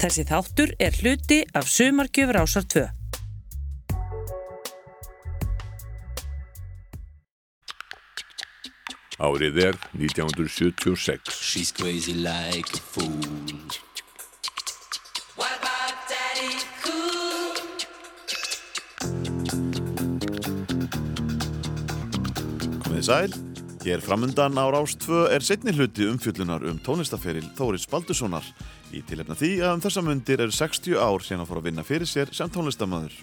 Þessi þáttur er hluti af Sumargjöfur ásar 2. Árið er 1976. She's crazy like a fool. Komið sæl, hér framundan á Rástvö er setni hluti umfjöllunar um tónlistaferil Þóris Baldurssonar í tilefna því að um þessa mundir eru 60 ár að fóra að vinna fyrir sér sem tónlistamöður.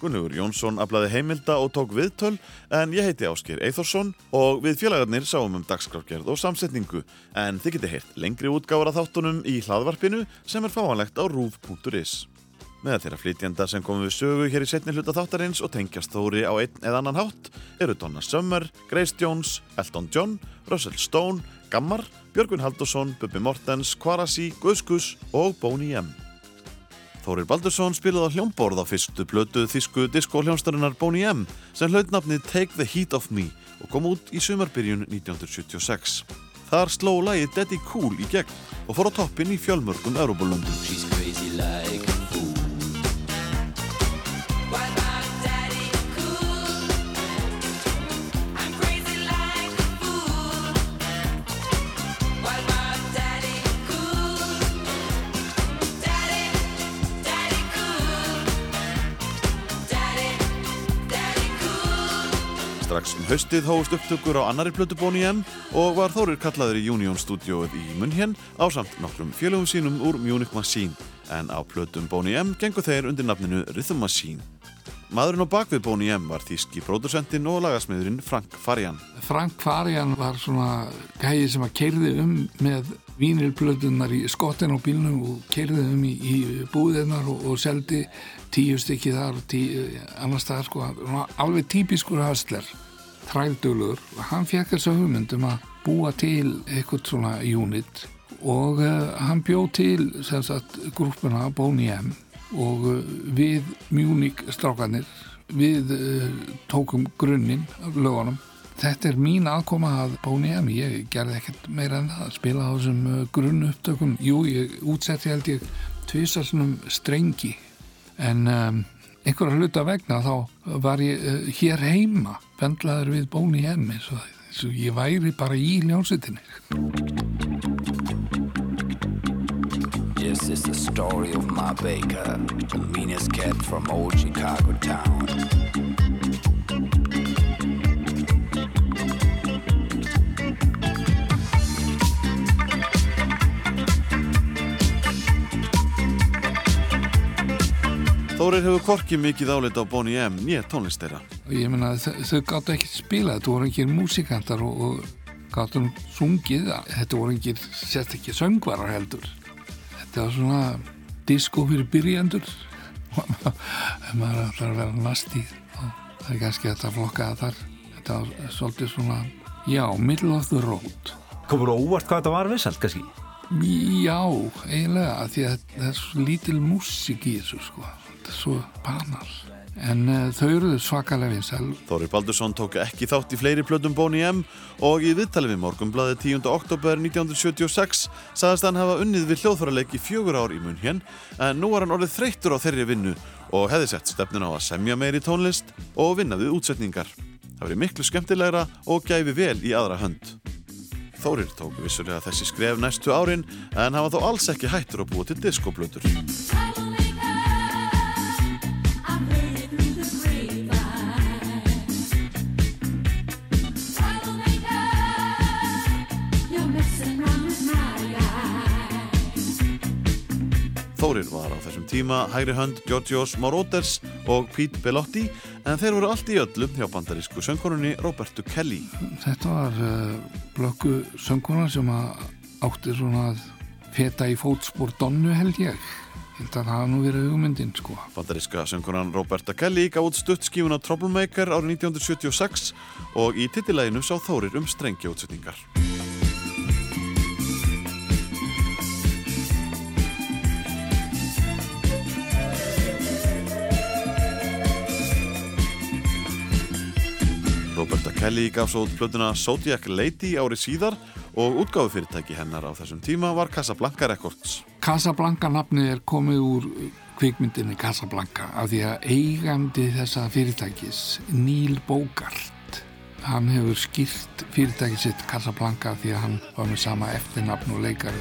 Gunnugur Jónsson aflaði heimilda og tók viðtöl en ég heiti Ásker Eithórsson og við félagarnir sáum um dagskrafgerð og samsetningu en þið getið heyrt lengri útgáður af þáttunum í hlaðvarpinu sem er fáanlegt á rúf.is. Með þeirra flytjenda sem komum við sögu hér í setni hluta þáttarins og tengjast þóri á einn eða annan hátt eru Donna Summer, Grace Jones, Elton John, Russell Stone, Gammar, Björgvin Haldursson, Bubi Mortens, Kvarasi, Guðskus og Boney M. Þórir Baldursson spilaði á hljómborð á fyrstu blötu þísku diskóhljónstarinnar Boney M sem hlaut nafnið Take the Heat of Me og kom út í sumarbyrjun 1976. Þar sló lagið Daddy Cool í gegn og fór á toppin í fjölmörgum Európa-löndum. Strax um haustið hófust upptökur á annari plötu Boney M og var Þórir kallaður í Union stúdióið í Munhén á samt nokkrum félögum sínum úr Munich Machine en á plötum Boney M gengur þeir undir nafninu Rhythm Machine. Maðurinn á bakvið Boney M var þíski pródusentinn og lagasmiðurinn Frank Farian. Frank Farian var svona gæði sem að keirði um með vínilblöðunar í skottin á bílnum og keirði um í, í búðinnar og, og seldi tíu stykki þar og tíu annars staðar sko, alveg típiskur hasler, þrældölur og hann fekk þessu hugmyndum að búa til eitthvað svona unit og uh, hann bjóð til sagt grúpuna Boney M og uh, við Munich strákanir við uh, tókum grunninn af lögunum Þetta er mín aðkoma að Boney M. Ég gerði ekkert meira en það að spila á þessum grunn upptökum. Jú, ég útsetti held ég tvisar svonum strengi en um, einhverja hluta vegna þá var ég hér heima vendlaður við Boney M. eins og, eins og ég væri bara í ljónsettinni. Yes, it's the story of my baker, the meanest cat from old Chicago town. Þórir hefur korki mikið álit á Boney M. nýja tónlistera. Og ég meina þau, gáttu ekki spila, þetta voru ekki músikantar og, og gáttu sungið, þetta voru ekki sett ekki söngvarar heldur. Þetta var svona disco fyrir byrjandur ef maður ætlar að vera nasti og það er kannski þetta flokkað þar. Þetta var svolítið svona, já, middle of the road. Komur óvart hvað þetta var vissalt kannski? Já, eiginlega, því að það er svo lítil músik í þessu sko. Þetta er svo banal. En uh, þau eruðu svakalega vinsæl. Þórir Baldursson tók ekki þátt í fleiri plötum Boney M og í viðtali við morgunblaði 10. oktober 1976 sagðist hann hafa unnið við hljóðfæraleik í fjögur ár í mun hér en nú var hann orðið þreyttur á þeirri vinnu og hefði sett stefnun á að semja meiri tónlist og vinna við útsetningar. Það verið miklu skemmtilegra og gæfi vel í aðra hönd. Þórir tók vissulega þessi skref næstu árin en hann var þó alls ekki hættur að búa til diskoplötur. Þórir var á þessum tíma hægri hönd Georgios Moroder og Pete Bellotti en þeir voru allt í öllum hjá bandarísku söngkonunni Robertu Kelly. Þetta var uh, blökku söngkona sem að átti svona að feta í fótspór donnu held ég. Þetta hafa nú verið hugmyndin sko. Bandaríska söngkonan Roberta Kelly gaf út stuttskífuna Troublemaker árið 1976 og í titilæginu sá Þórir um strengja útsetningar. Roberta Kelly gaf svo út plötuna Zodiac Lady árið síðar og útgáfufyrirtæki hennar á þessum tíma var Casablanca Records. Casablanca nafni er komið úr kvikmyndinni Casablanca af því að eigandi þessa fyrirtækis Neil Bogart hann hefur skýrt fyrirtæki sitt Casablanca því að hann var með sama eftirnafn og leikar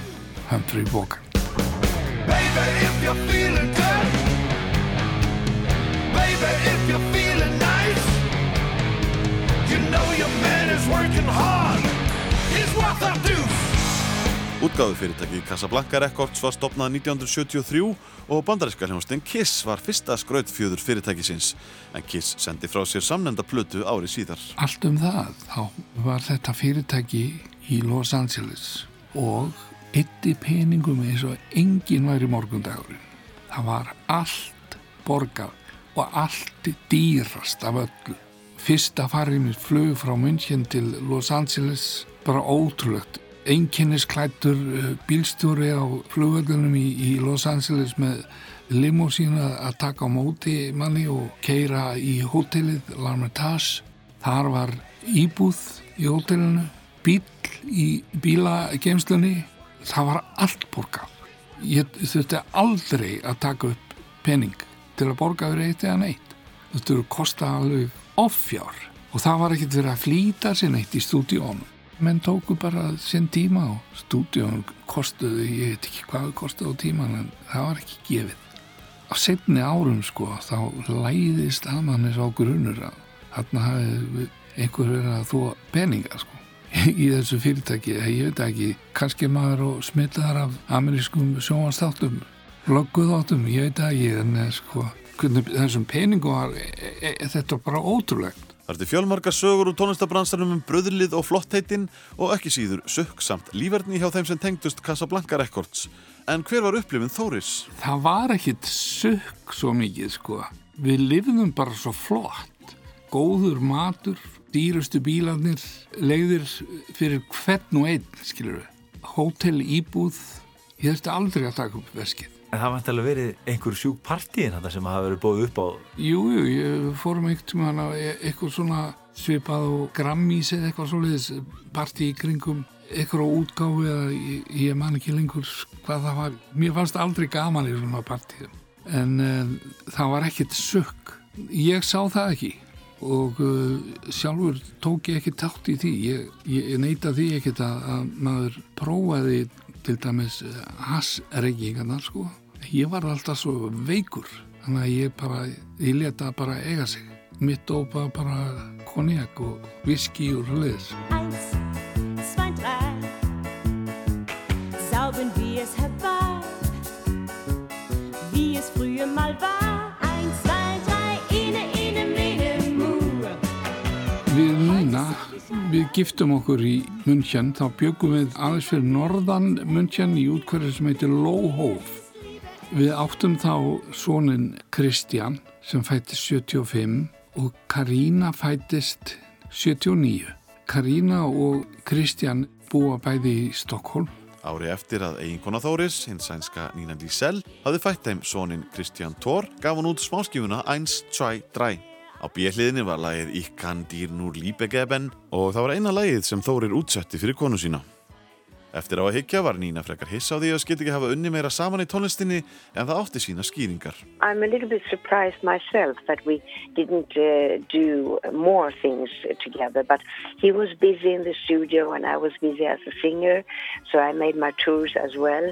Humphrey Bogart Baby if you're feeling deuce Útgáðufyrirtæki Casablanca Records var stopnað 1973 og bandaríska hljómsdyn Kiss var fyrsta skrautfjöður fyrirtækisins en Kiss sendi frá sér samnenda plötu ári síðar. Allt um það, þá var þetta fyrirtæki í Los Angeles og ytti peningum eins og engin væri morgundagurinn. Það var allt borgað og allt dýrast af öllu. Fyrsta farið mér flög frá München til Los Angeles bara ótrúlegt einkennisklættur eh, bílstjóri á flugvöldunum í, í Los Angeles með limósína að taka á móti manni og keira í hótelið L'Armitage. Þar var íbúð í hótelinu, bíl í bílageimslunni. Það var allt borgað. Ég þurfti aldrei að taka upp penning til að borga fyrir eitt eða neitt. Þetta eru kosta alveg offjár. Og það var ekkert verið að flýta sér neitt í stúdíónum. Menn tóku bara sinn tíma og stúdíun kostuði, ég veit ekki hvað kostuði á tíman en það var ekki gefið. Á setni árum sko þá læðist að mann eins og grunnur að þarna hafið einhver verið að þó peninga sko í þessu fyrirtæki, ég veit ekki kannski maður og smittaðar af amerískum sjónastáttum logguðáttum, ég veit ekki en eh, sko þessum peningum var e e e þetta var bara ótrúlegt Það er til fjölmarga sögur úr tónlistabransanum um bröðlið og flottheitin og ekki síður sökksamt lífverðni hjá þeim sem tengdust Casablanca Records. En hver var upplifin Þóris? Það var ekkit sökk svo mikið sko. Við lifðum bara svo flott. Góður matur, dýrustu bílanir, leiðir fyrir hvern og einn, skilur við. Hótel íbúð, ég þurfti aldrei að taka upp veskið. En það vant alveg verið einhver sjúk partíin þetta sem hafa verið bóðið upp á Jú, jú, ég fórum með hana eitthvað svona svipað og grammís eða eitthvað svoleiðis partí í kringum eitthvað á útgáfi eða ég, ég man ekki lengur hvað það var. Mér fannst aldrei gaman í svona partíum en uh, það var ekkert sökk. Ég sá það ekki. Og uh, sjálfur tók ég ekki tátt í því. Ég, ég neita því ekkert að, að maður prófaði til dæmis hassreggingarnar sko. Ég var alltaf svo veikur þannig að ég bara, ég leta bara eiga sig. Mitt ópa bara konjak og viski og hlutis Eins, zwei, drei Sauben wie es herbei Wie es früher mal war við giftum okkur í München þá byggum við aðeins fyrir norðan München í útkvæður sem heitir Lóhóf Við áttum þá sónin Kristján sem fættist 75 og Karína fættist 79. Karína og Kristján búa bæði í Stokkólm. Ári eftir að eiginkona Þóris, hins sænska Nína Dísell, hafði fætt þeim sónin Kristján Thor, gaf hann út smáskifuna 1, 2, 3. Á bjelliðinni var lagið dir nur liebe geben og það var eina lagið sem Þórir útsetti fyrir konu sína. Eftir á að higgja var Nína frekar hiss á því að skildi ekki hafa unni meira saman í tónlistinni en það átti sína skýringar. I'm a little bit surprised myself that we didn't uh, do more things together but he was busy in the studio and I was busy as a singer so I made my tours as well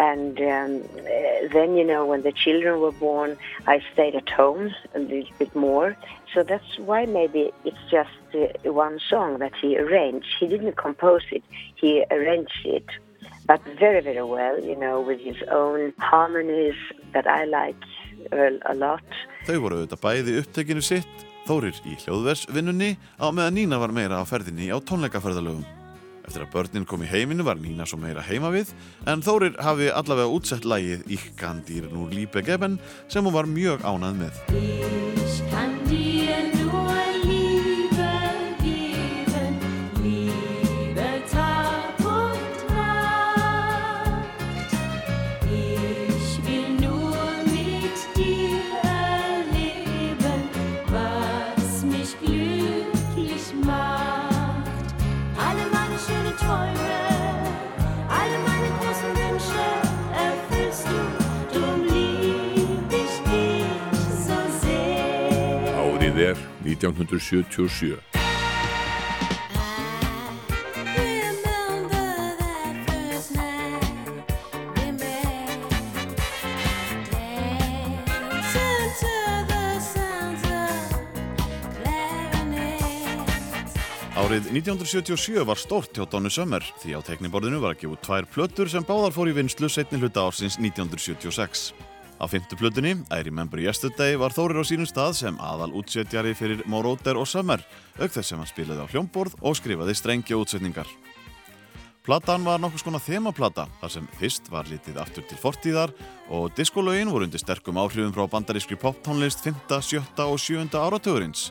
and um, then you know when the children were born I stayed at home a little bit more so that's why maybe it's just uh, one song that he arranged. He didn't compose it, he arranged it. But very, very well, you know, with his own harmonies that I like a, a lot. Þau voru auðvitað bæði upptekinu sitt, Þórir í hljóðversvinnunni á meðan Nína var meira á ferðinni á tónleikaferðalögum. Eftir að börnin kom í heiminu var Nína svo meira heima við en Þórir hafi allavega útsett lægið dir nur liebe geben sem hún var mjög ánað með. Ich 1977. Árið 1977 var stórt hjá Donny Summer því á tekniborðinu var að gefa tvær plötur sem báðar fór í vinslu setni hluta ársins 1976. Á fymtu plötunni, I Remember Yesterday, var Þórir á sínum stað sem aðal útsetjari fyrir Moroder og Summer, auk þess sem hann spilaði á hljómborð og skrifaði strengja útsetningar. Platan var nokkus konar þemaplata, þar sem fyrst var litið aftur til fortíðar og diskolögin voru undir sterkum áhrifum frá bandarískri poptónlist 5., 7. og 7. áratugurins.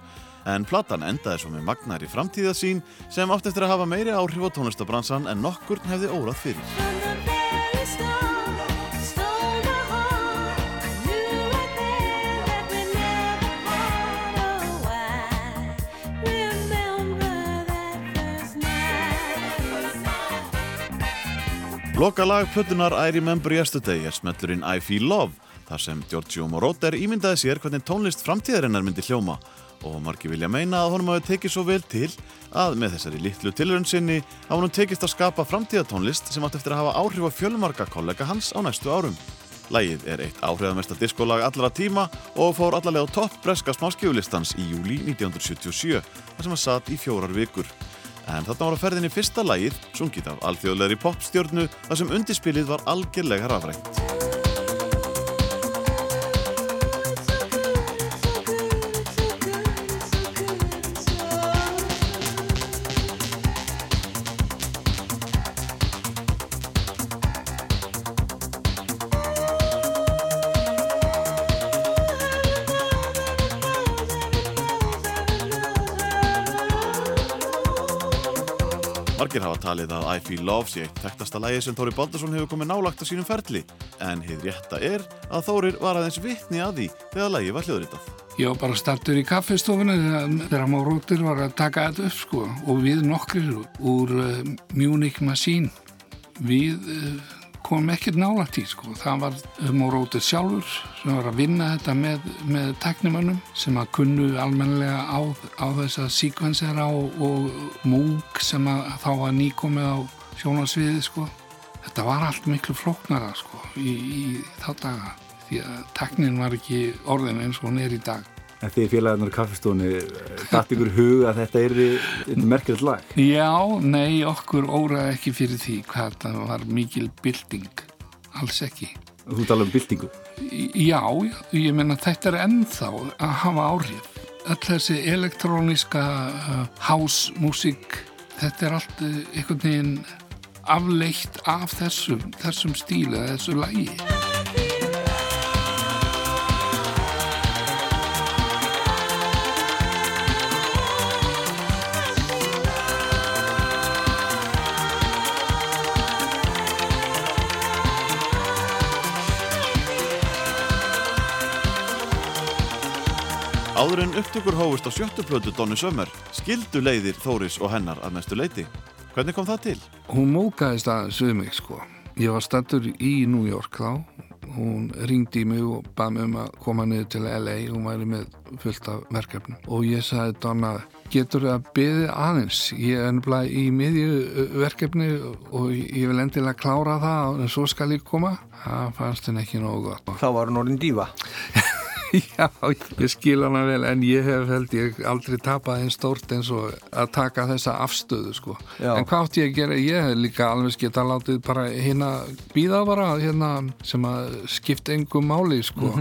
En platan endaði svo með magnari framtíðasín sem átt eftir að hafa meiri áhrif á tónlistabransan en nokkurn hefði órað fyrir. Loka lag plötunar I Remember Yesterday er smellurinn I Feel Love þar sem Giorgio Moroder ímyndaði sér hvernig tónlist framtíðarinnar myndi hljóma og margi vilja meina að honum hafi tekið svo vel til að með þessari litlu tilrönd sinni hafa honum tekist að skapa framtíðatónlist sem átt eftir að hafa áhrif á fjölmarga kollega hans á næstu árum. Lægið er eitt áhrifamesta diskolag allra tíma og fór allarlega á topp breska smáskjöfulistans í júli 1977 þar sem hann satt í fjórar vikur. En þarna var á ferðinni fyrsta lægið, sungið af alþjóðlegri popstjörnu þar sem undirspilið var algjörlega rafrænt. Margir hafa talið að I Feel Love sé eitt þekktasta lægi sem Þóri Baldursson hefur komið nálagt á sínum ferli en heið rétta er að Þórir var aðeins vitni að því þegar lægi var hljóðritað. Ég var bara startur í kaffestofunni þegar Móróttir var að taka þetta upp sko og við nokkrir úr uh, Munich Machine við uh, komum ekkert nálægt í sko. Það var Móróttir sjálfur sem var að vinna þetta með, með teknimönnum sem að kunnu almenlega á, á þessa síkvensera og, og múk sem að þá var nýkomið á sjónarsviði sko. Þetta var allt miklu flóknara sko í, í þá daga því að teknin var ekki orðin eins og hún er í dag. En því félagarnar í kaffestónu, dætt ykkur hug að þetta er merkilegt lag? Já, nei, okkur óraði ekki fyrir því hvað það var mikil bilding, alls ekki. Þú tala um bildingu? Já, ég menna þetta er ennþá að hafa áhrif. Öll þessi elektróniska uh, house-músík, þetta er allt uh, einhvern veginn afleitt af þessum, þessum stíla, þessu lægi. Áður en upptökur hófust á sjöttu plötu Donny Summer skildu leiðir Þóris og hennar að mestu leiti. Hvernig kom það til? Hún mókaðist aðeins við mig sko. Ég var stattur í New York þá. Hún ringdi í mig og bað mig um að koma niður til LA. Hún væri með fullt af verkefnum. Og ég sagði Donna, getur það að byði aðeins? Ég er ennblæð í miðju verkefni og ég vil endilega klára það en svo skal ég koma. Það fannst henn ekki nógu gott. Þá var hún orðin dífa. Já, ég skil hana vel en ég hef held ég aldrei tapað einn stórt eins og að taka þessa afstöðu sko. Já. En hvað átti ég að gera? Ég hef líka alveg geta látið bara hérna býða bara hérna sem að skipta engum máli sko.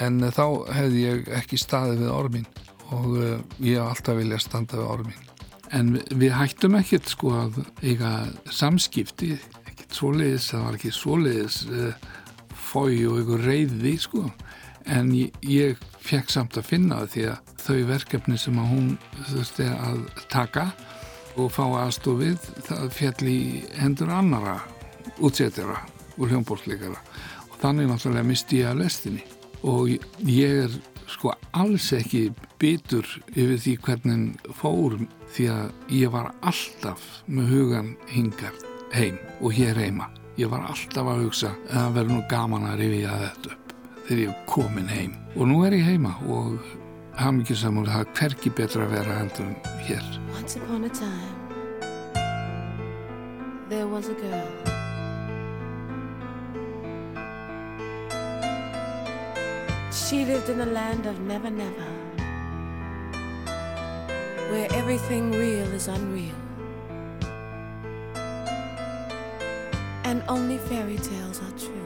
En uh, þá hefði ég ekki staðið við ormin og uh, ég hef alltaf viljað standa við ormin. En við, hættum ekkert sko að eiga samskipti, ekkert svoleiðis, það var ekki svoleiðis uh, fói og ykkur reyði sko en ég, ég fekk samt að finna það því að þau verkefni sem að hún þurfti að taka og fá aðstofið það fjall í hendur annara útsetjara og hljómbólsleikara og þannig náttúrulega misti ég að lestinni. Og ég er sko alls ekki bitur yfir því hvernig fór því að ég var alltaf með hugan hingar heim og hér heima. Ég var alltaf að hugsa að það verður nú gaman að rifja þetta þegar ég er komin heim. Og nú er ég heima og það er hverki betra að vera hér. Once upon a time there was a girl. She lived in the land of never never where everything real is unreal. And only fairy tales are true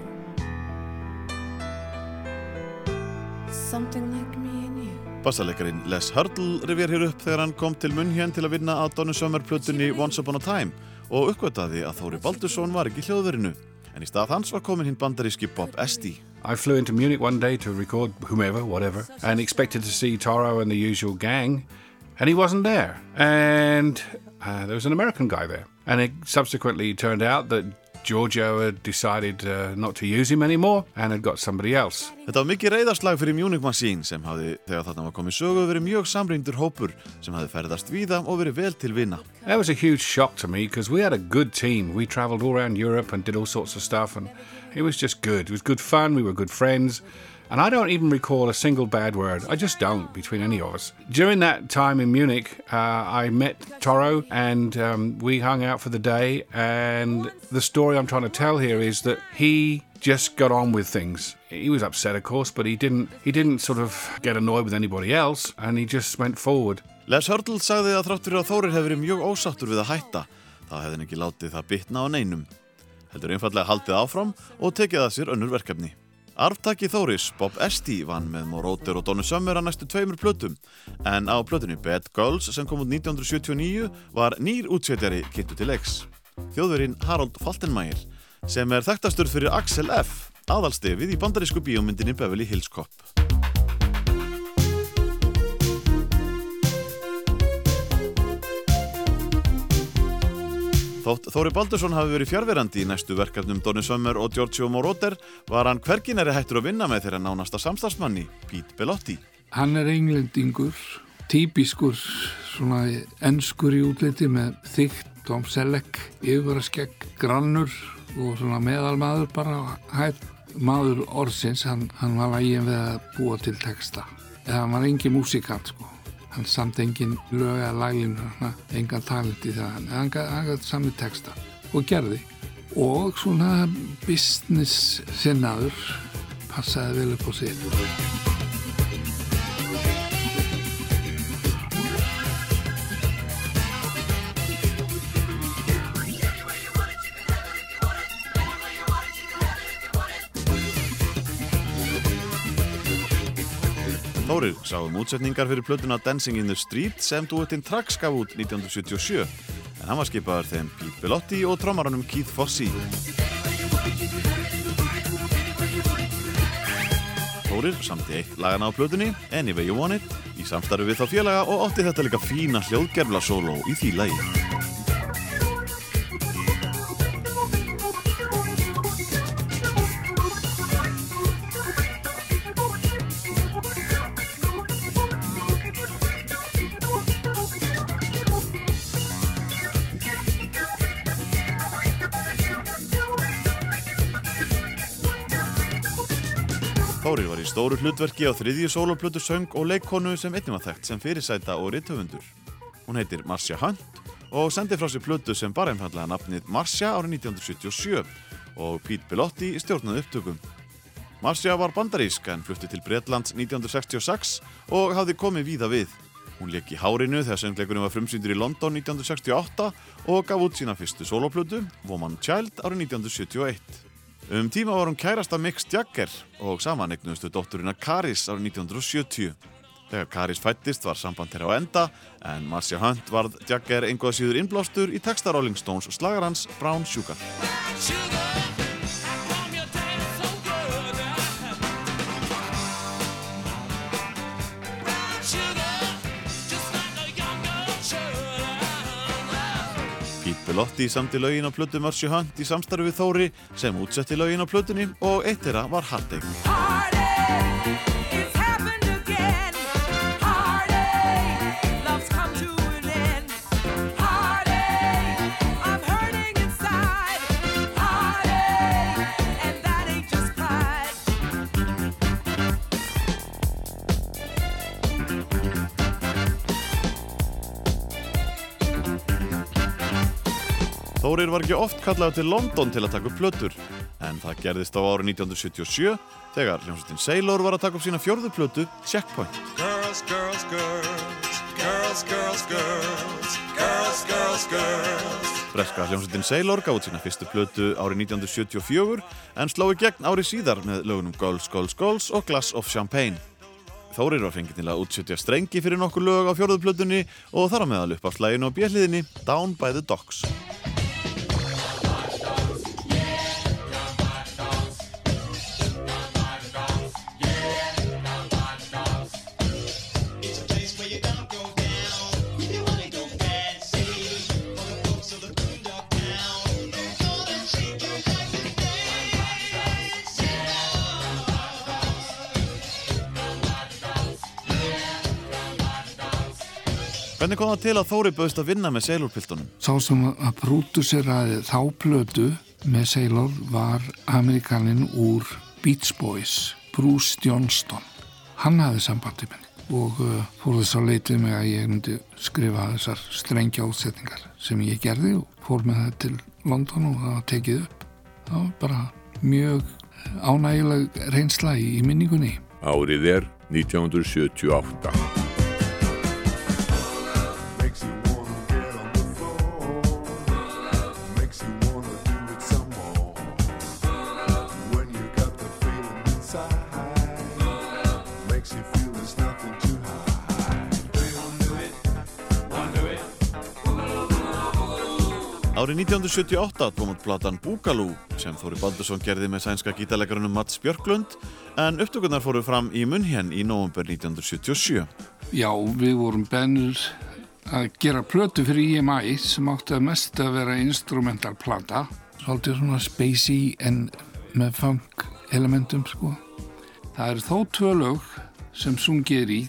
like me and you. Bassalekarinn Les Hurdle rifjar hér upp þegar hann kom til munn hér til að vinna á Donny Summer plötunni Once Upon a Time og uppgötaði að Þóri Baldursson var ekki hljóðverinu. En í stað hans var komin hinn bandaríski Bob Esty. I flew into Munich one day to record whomever, whatever, and expected to see Toro and the usual gang, and he wasn't there. And uh, there was an American guy there. And it subsequently turned out that Giorgio had decided uh, not to use him anymore and had got somebody else. Þetta var mikið reyðarslag fyrir Munich Machine sem hafði, þegar þarna var komið sögu, verið mjög samrýndur hópur sem hafði ferðast víða og verið vel til vinna. That was a huge shock to me because we had a good team. We traveled all around Europe and did all sorts of stuff, and it was just good. It was good fun. We were good friends. And I don't even recall a single bad word. I just don't between any of us. During that time in Munich, uh, I met Toro and um, we hung out for the day. And the story I'm trying to tell here is that he just got on with things. He was upset, of course, but he didn't. He didn't sort of get annoyed with anybody else, and he just went forward. Les Hurdle sagði að þrátt fyrir að Þórir hefur verið mjög ósáttur við að hætta, þá hefði hann ekki látið það bitna á neinum. Heldur einfallega haldið áfram og tekið að sér önnur verkefni. Arftaki Þóris, Bob Esty, vann með Moroder og Donny Summer að næstu tveimur plötum en á plötunni Bad Girls sem kom út 1979 var nýr útsetjari kynntu til leiks. Þjóðverinn Harold Faltenmeier sem er þekktastur fyrir Axel F. aðalstefið í bandarísku bíómyndinni Beverly Hills Cop. Þótt Þóri Baldursson hafi verið fjárverandi í næstu verkefnum Donny Summer og Giorgio Moroder var hann hverginari hættur að vinna með þeirra nánasta samstagsmanni, Pete Bellotti. Hann er englendingur, típiskur, svona ennskur í útliti með þygt, Tom Selleck, yfiraskegg, grannur og svona meðalmaður bara hætt maður orðsins, hann, hann var lægin við að búa til texta. Hann var engin músikant sko. Hann samt engin lög eða lægin, engan talent í það, en hann gæti sami texta og gerði. Og svona business sinnaður passaði vel upp á sig. Þórir sá um útsetningar fyrir plötuna Dancing in the Street sem duettinn Trax gaf út 1977 en hann var skipaður þeim Pete Bellotti og trommaranum Keith Fossey. Þórir samti eitt lagana á plötunni Anyway You Want It í samstarfi við þá félaga og ótti þetta líka fína hljóðgerfla solo í því lagi. Stóru hlutverki á þriðju soloplötu söng og leikkonu sem einnig var þekkt sem fyrirsæta og rittöfundur. Hún heitir Marcia Hunt og sendi frá sér plötu sem bara einfallega nafnið Marcia árið 1977 og Pete Bellotti stjórnaði upptökum. Marcia var bandarísk en flutti til Breitlands 1966 og hafði komið víða við. Hún leik í Hárinu þegar söngleikurinn var frumsýndur í London 1968 og gaf út sína fyrstu soloplötu, Woman Child, árið 1971. Um tíma var hún kærasta Mick Jagger og saman eignustu dótturina Karis árið 1970. Þegar Karis fættist var samband þeirra á enda en Marcia Hunt varð Jagger einhvað síður innblástur í texta Rolling Stones slagarans Brown Sugar. Bellotti samti lögin á plötu Mercy Hunt í samstarfi Þóri sem útsetti lögin á plötunni og eitt þeirra var Heartache. Þórir var ekki oft kallaður til London til að taka upp plötur en það gerðist á árið 1977 þegar hljómsveitin Sailor var að taka upp sína fjörðu plötu Checkpoint. Girls, girls, girls, girls, girls, girls, girls, girls, girls. Breska hljómsveitin Sailor út sína fyrstu plötu árið 1974 en sló í gegn árið síðar með lögunum Girls, Girls, Girls og Glass of Champagne. Þórir var fengið til að útsetja strengi fyrir nokkur lög á fjörðuplötunni og þar á meðal upp á slæginu og bjelliðinni Down by the Docks. Hvernig kom það til að Þóri bauðst að vinna með Sailor-piltunum? Sá sem að prúduseraði þá plötu með Sailor var Amerikanin úr Beach Boys, Bruce Johnston. Hann hafði sambandi minni og uh, fór þess að leitið mig að ég myndi skrifa þessar strengja útsetningar sem ég gerði og fór með það til London og það var tekið upp. Það var bara mjög ánægileg reynsla í, í minningunni. Árið er 1978. 1978 kom út platan Búgalú sem Þóri Baldursson gerði með sænska gítarleikarunum Mats Björklund en upptökurnar fóru fram í Munhén í november 1977. Já, við vorum bennur að gera plötu fyrir EMI sem átti að mest að vera instrumental plata svolítið svona spacey en með funk elementum sko. Það er þó tvö lög sem sungið er í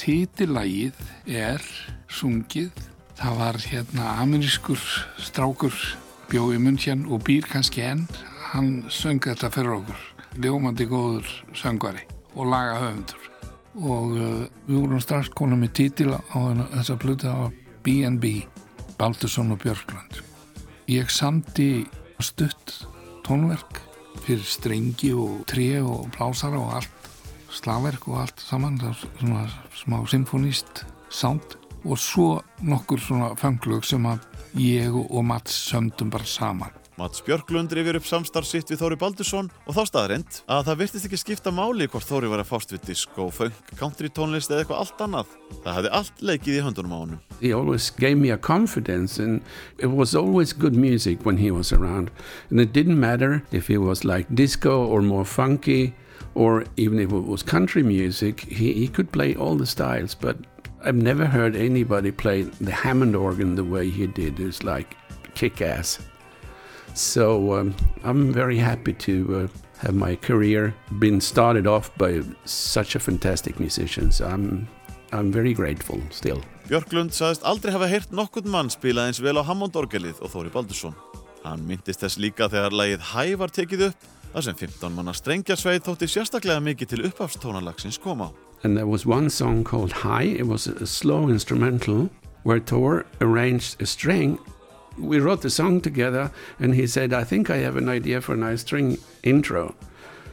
Títilægið er sungið Það var hérna amerískur strákur bjóði munn hérna og býr kannski enn. Hann söng þetta fyrir okkur. Ljómandi góður söngvari og laga höfundur. Og uh, við vorum strax konum með títil á þessa. Það var B&B, Baldursson og Björklund. Ég samti stutt tónverk fyrir strengi og tré og plásara og allt. Slagverk og allt saman. Það var svona smá symfónist sound og svo nokkur svona fanglög sem að ég og Mats sömdum bara saman. Mats Björklund rifir upp samstarf sitt við Þóri Baldursson og þá staðrind að það virtist ekki skipta máli hvort Þóri var að fást við disco, funk, country tónlist eða eitthvað allt annað. Það hefði allt leikið í höndunum á honum. He always gave me a confidence and it was always good music when he was around. And it didn't matter if it was like disco or more funky or even if it was country music, he, he could play all the styles but I've never heard anybody play the Hammond organ the way he did. It's like kick ass. So um, I'm very happy to uh, have my career been started off by such a fantastic musician. So I'm, I'm very grateful still. Björklund sagðist aldrei hafa heyrt nokkurn mann spila eins vel á Hammond-orgelið og Þóri Baldursson. Hann myndist þess líka þegar lagið Hæ var tekið upp, þar sem 15 manna strengjarsveið þótti sérstaklega mikið til uppafstónalagsins koma á. And there was one song called High. It was a slow instrumental where Thor arranged a string. We wrote the song together, and he said, I think I have an idea for a nice string intro.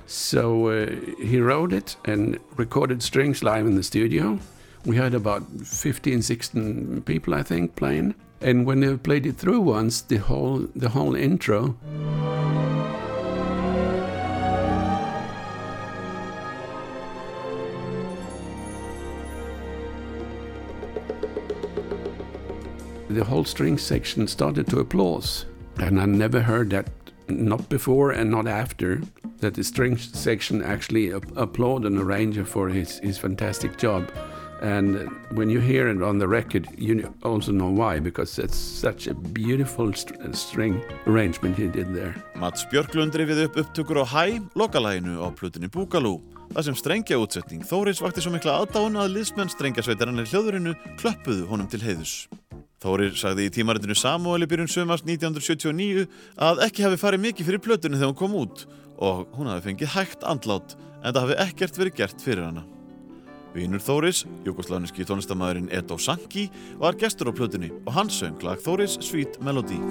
So uh, he wrote it and recorded strings live in the studio. We had about 15, 16 people, I think, playing. And when they played it through once, the whole, the whole intro. The whole string section started to applause. And I never heard that, not before and not after, that the string section actually applauded an arranger for his, his fantastic job. And when you hear it on the record, you also know why, because it's such a beautiful st string arrangement he did there. Mats Björklund rifið upp upptökur á Hæ, lokalæginu á plutinni Búgalú. Það sem strengja útsetning Þóris vakti svo mikla aðdáun að liðsmenn strengjasveitarinn í hljóðurinu klöppuðu honum til heiðus. Þórir sagði í tímaritinu Samuel í byrjun sömast 1979 að ekki hafi farið mikið fyrir plötunni þegar hún kom út og hún hafi fengið hægt andlát en það hafi ekkert verið gert fyrir hana. Vínur Þóris, jugoslániski tónlistamæðurinn Edo Sanki, var gestur á plötunni og hann söng lag Þóris Sweet Melody.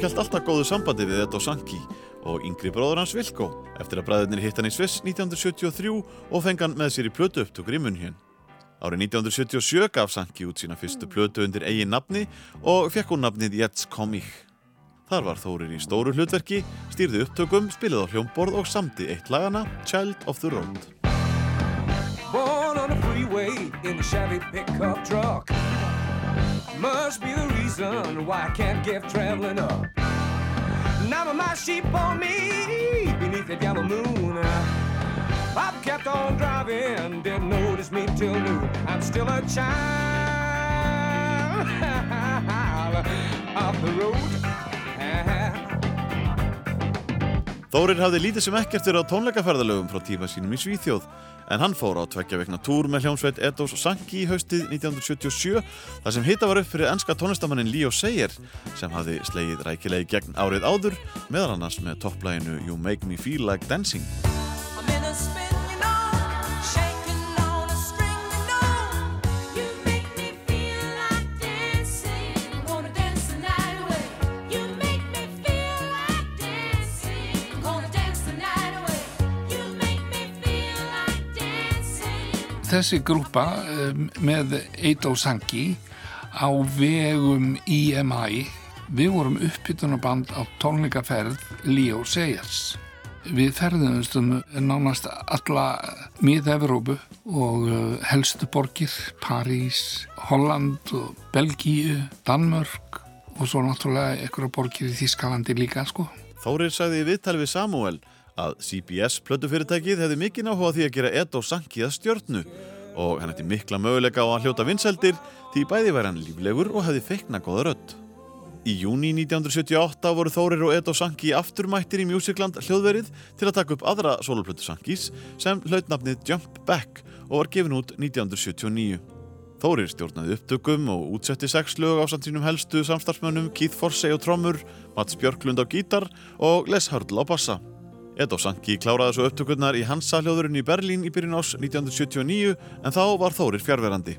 Baldursson held alltaf góðu sambandi við Edo Sanki og yngri bróður hans Vilko eftir að bræðurnir hitt hann í Sviss 1973 og fengi hann með sér í plötu upptökur í munn hér. Árið 1977 gaf Sanki út sína fyrstu plötu undir eigin nafni og fekk hún nafnið Jets Komich. Þar var Þórir í stóru hlutverki, stýrði upptökum, spilið á hljómborð og samdi eitt lagana Child of the Road. Born on a freeway in a Chevy pickup truck. Must be the reason why I can't give traveling up. Now my sheep on me beneath the yellow moon. I've kept on driving, didn't notice me till noon. I'm still a child of the road. Þórir hafði lítið sem ekkert verið á tónleikaferðalögum frá tíma sínum í Svíþjóð en hann fór á tveggja vekna túr með hljómsveit og Sanki í haustið 1977 þar sem hitta var upp fyrir enska tónlistamannin Leo Sayer sem hafði slegið rækilegi gegn árið áður meðal annars með topplæginu You Make Me Feel Like Dancing. Þessi grúpa um, með Edo Sanki á vegum EMI við vorum uppbytunarband á tónleikaferð Leo Sayers. Við ferðumst um nánast alla mið-Evrópu og uh, helstu borgir, París, Holland og Belgíu, Danmörk og svo náttúrulega einhverja borgir í Þískalandi líka sko. Þórir sagði í viðtali við Samuel að CBS plötufyrirtækið hefði mikinn áhuga því að gera Edo Sanki að stjörnu og hann ætti mikla möguleika á að hljóta vinseldir því bæði væri hann líflegur og hefði feikna góða rödd. Í júni 1978 voru Þórir og Edo Sanki afturmættir í Musicland hljóðverið til að taka upp aðra soloplötu Sankis sem hlaut nafnið Jump Back og var gefin út 1979. Þórir stjórnaði upptökum og útsetti sex lög á samt sínum helstu samstarfsmönnum Keith Forsey á trommur, Mats Björklund á gítar og Les Hurdle á bassa. Edo Sanki kláraði svo upptökurnar í Hansa hljóðurinn í Berlín í byrjun ás 1979 en þá var Þórir fjárverandi.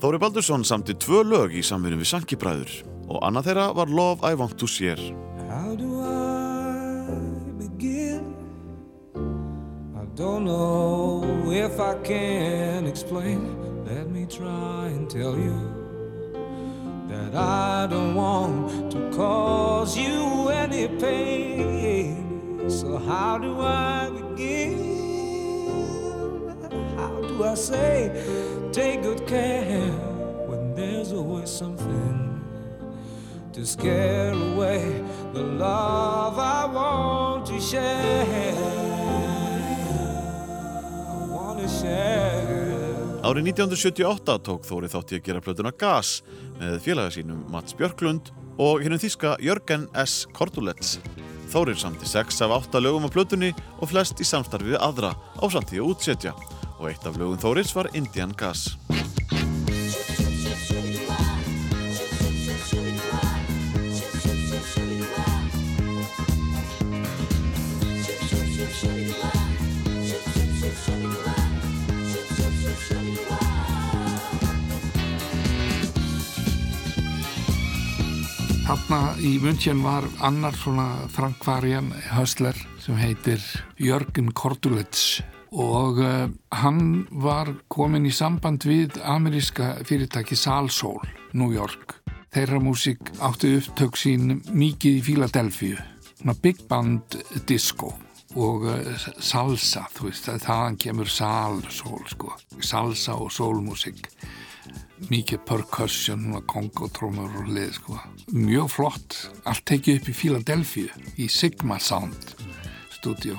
Þóri Baldursson samti tvö lög í samvinni við Sanki bræður og annað þeirra var Love I Want To Share. How do I begin? I don't know if I can explain. Let me try and tell you that I don't want to cause you any pain. So, how do I begin? How do I say, take good care when there's always something to scare away the love I want to share. Árið 1978 tók Þóri þátt í að gera plötuna Gas með félaga sínum Mats Björklund og hennum þíska Jörgen S. Kordulets. Þórir samti sex af átta lögum á plötunni og flest í samstarfi við aðra á samtíð að útsetja og eitt af lögum Þóris var Indian Gas. Þarna í München var annar svona Frankvarjan höstler sem heitir Jörgen Kordulets og uh, hann var komin í samband við ameríska fyrirtæki Salsoul, New York. Þeirra músík átti upptök sín mikið í Philadelphia, svona big band disco og uh, salsa, þú veist, þaðan kemur salsól, sko, salsa og sólmusík mikið percussion og kongotrómur og lið sko. mjög flott, allt tekið upp í Philadelphia í Sigma Sound stúdíu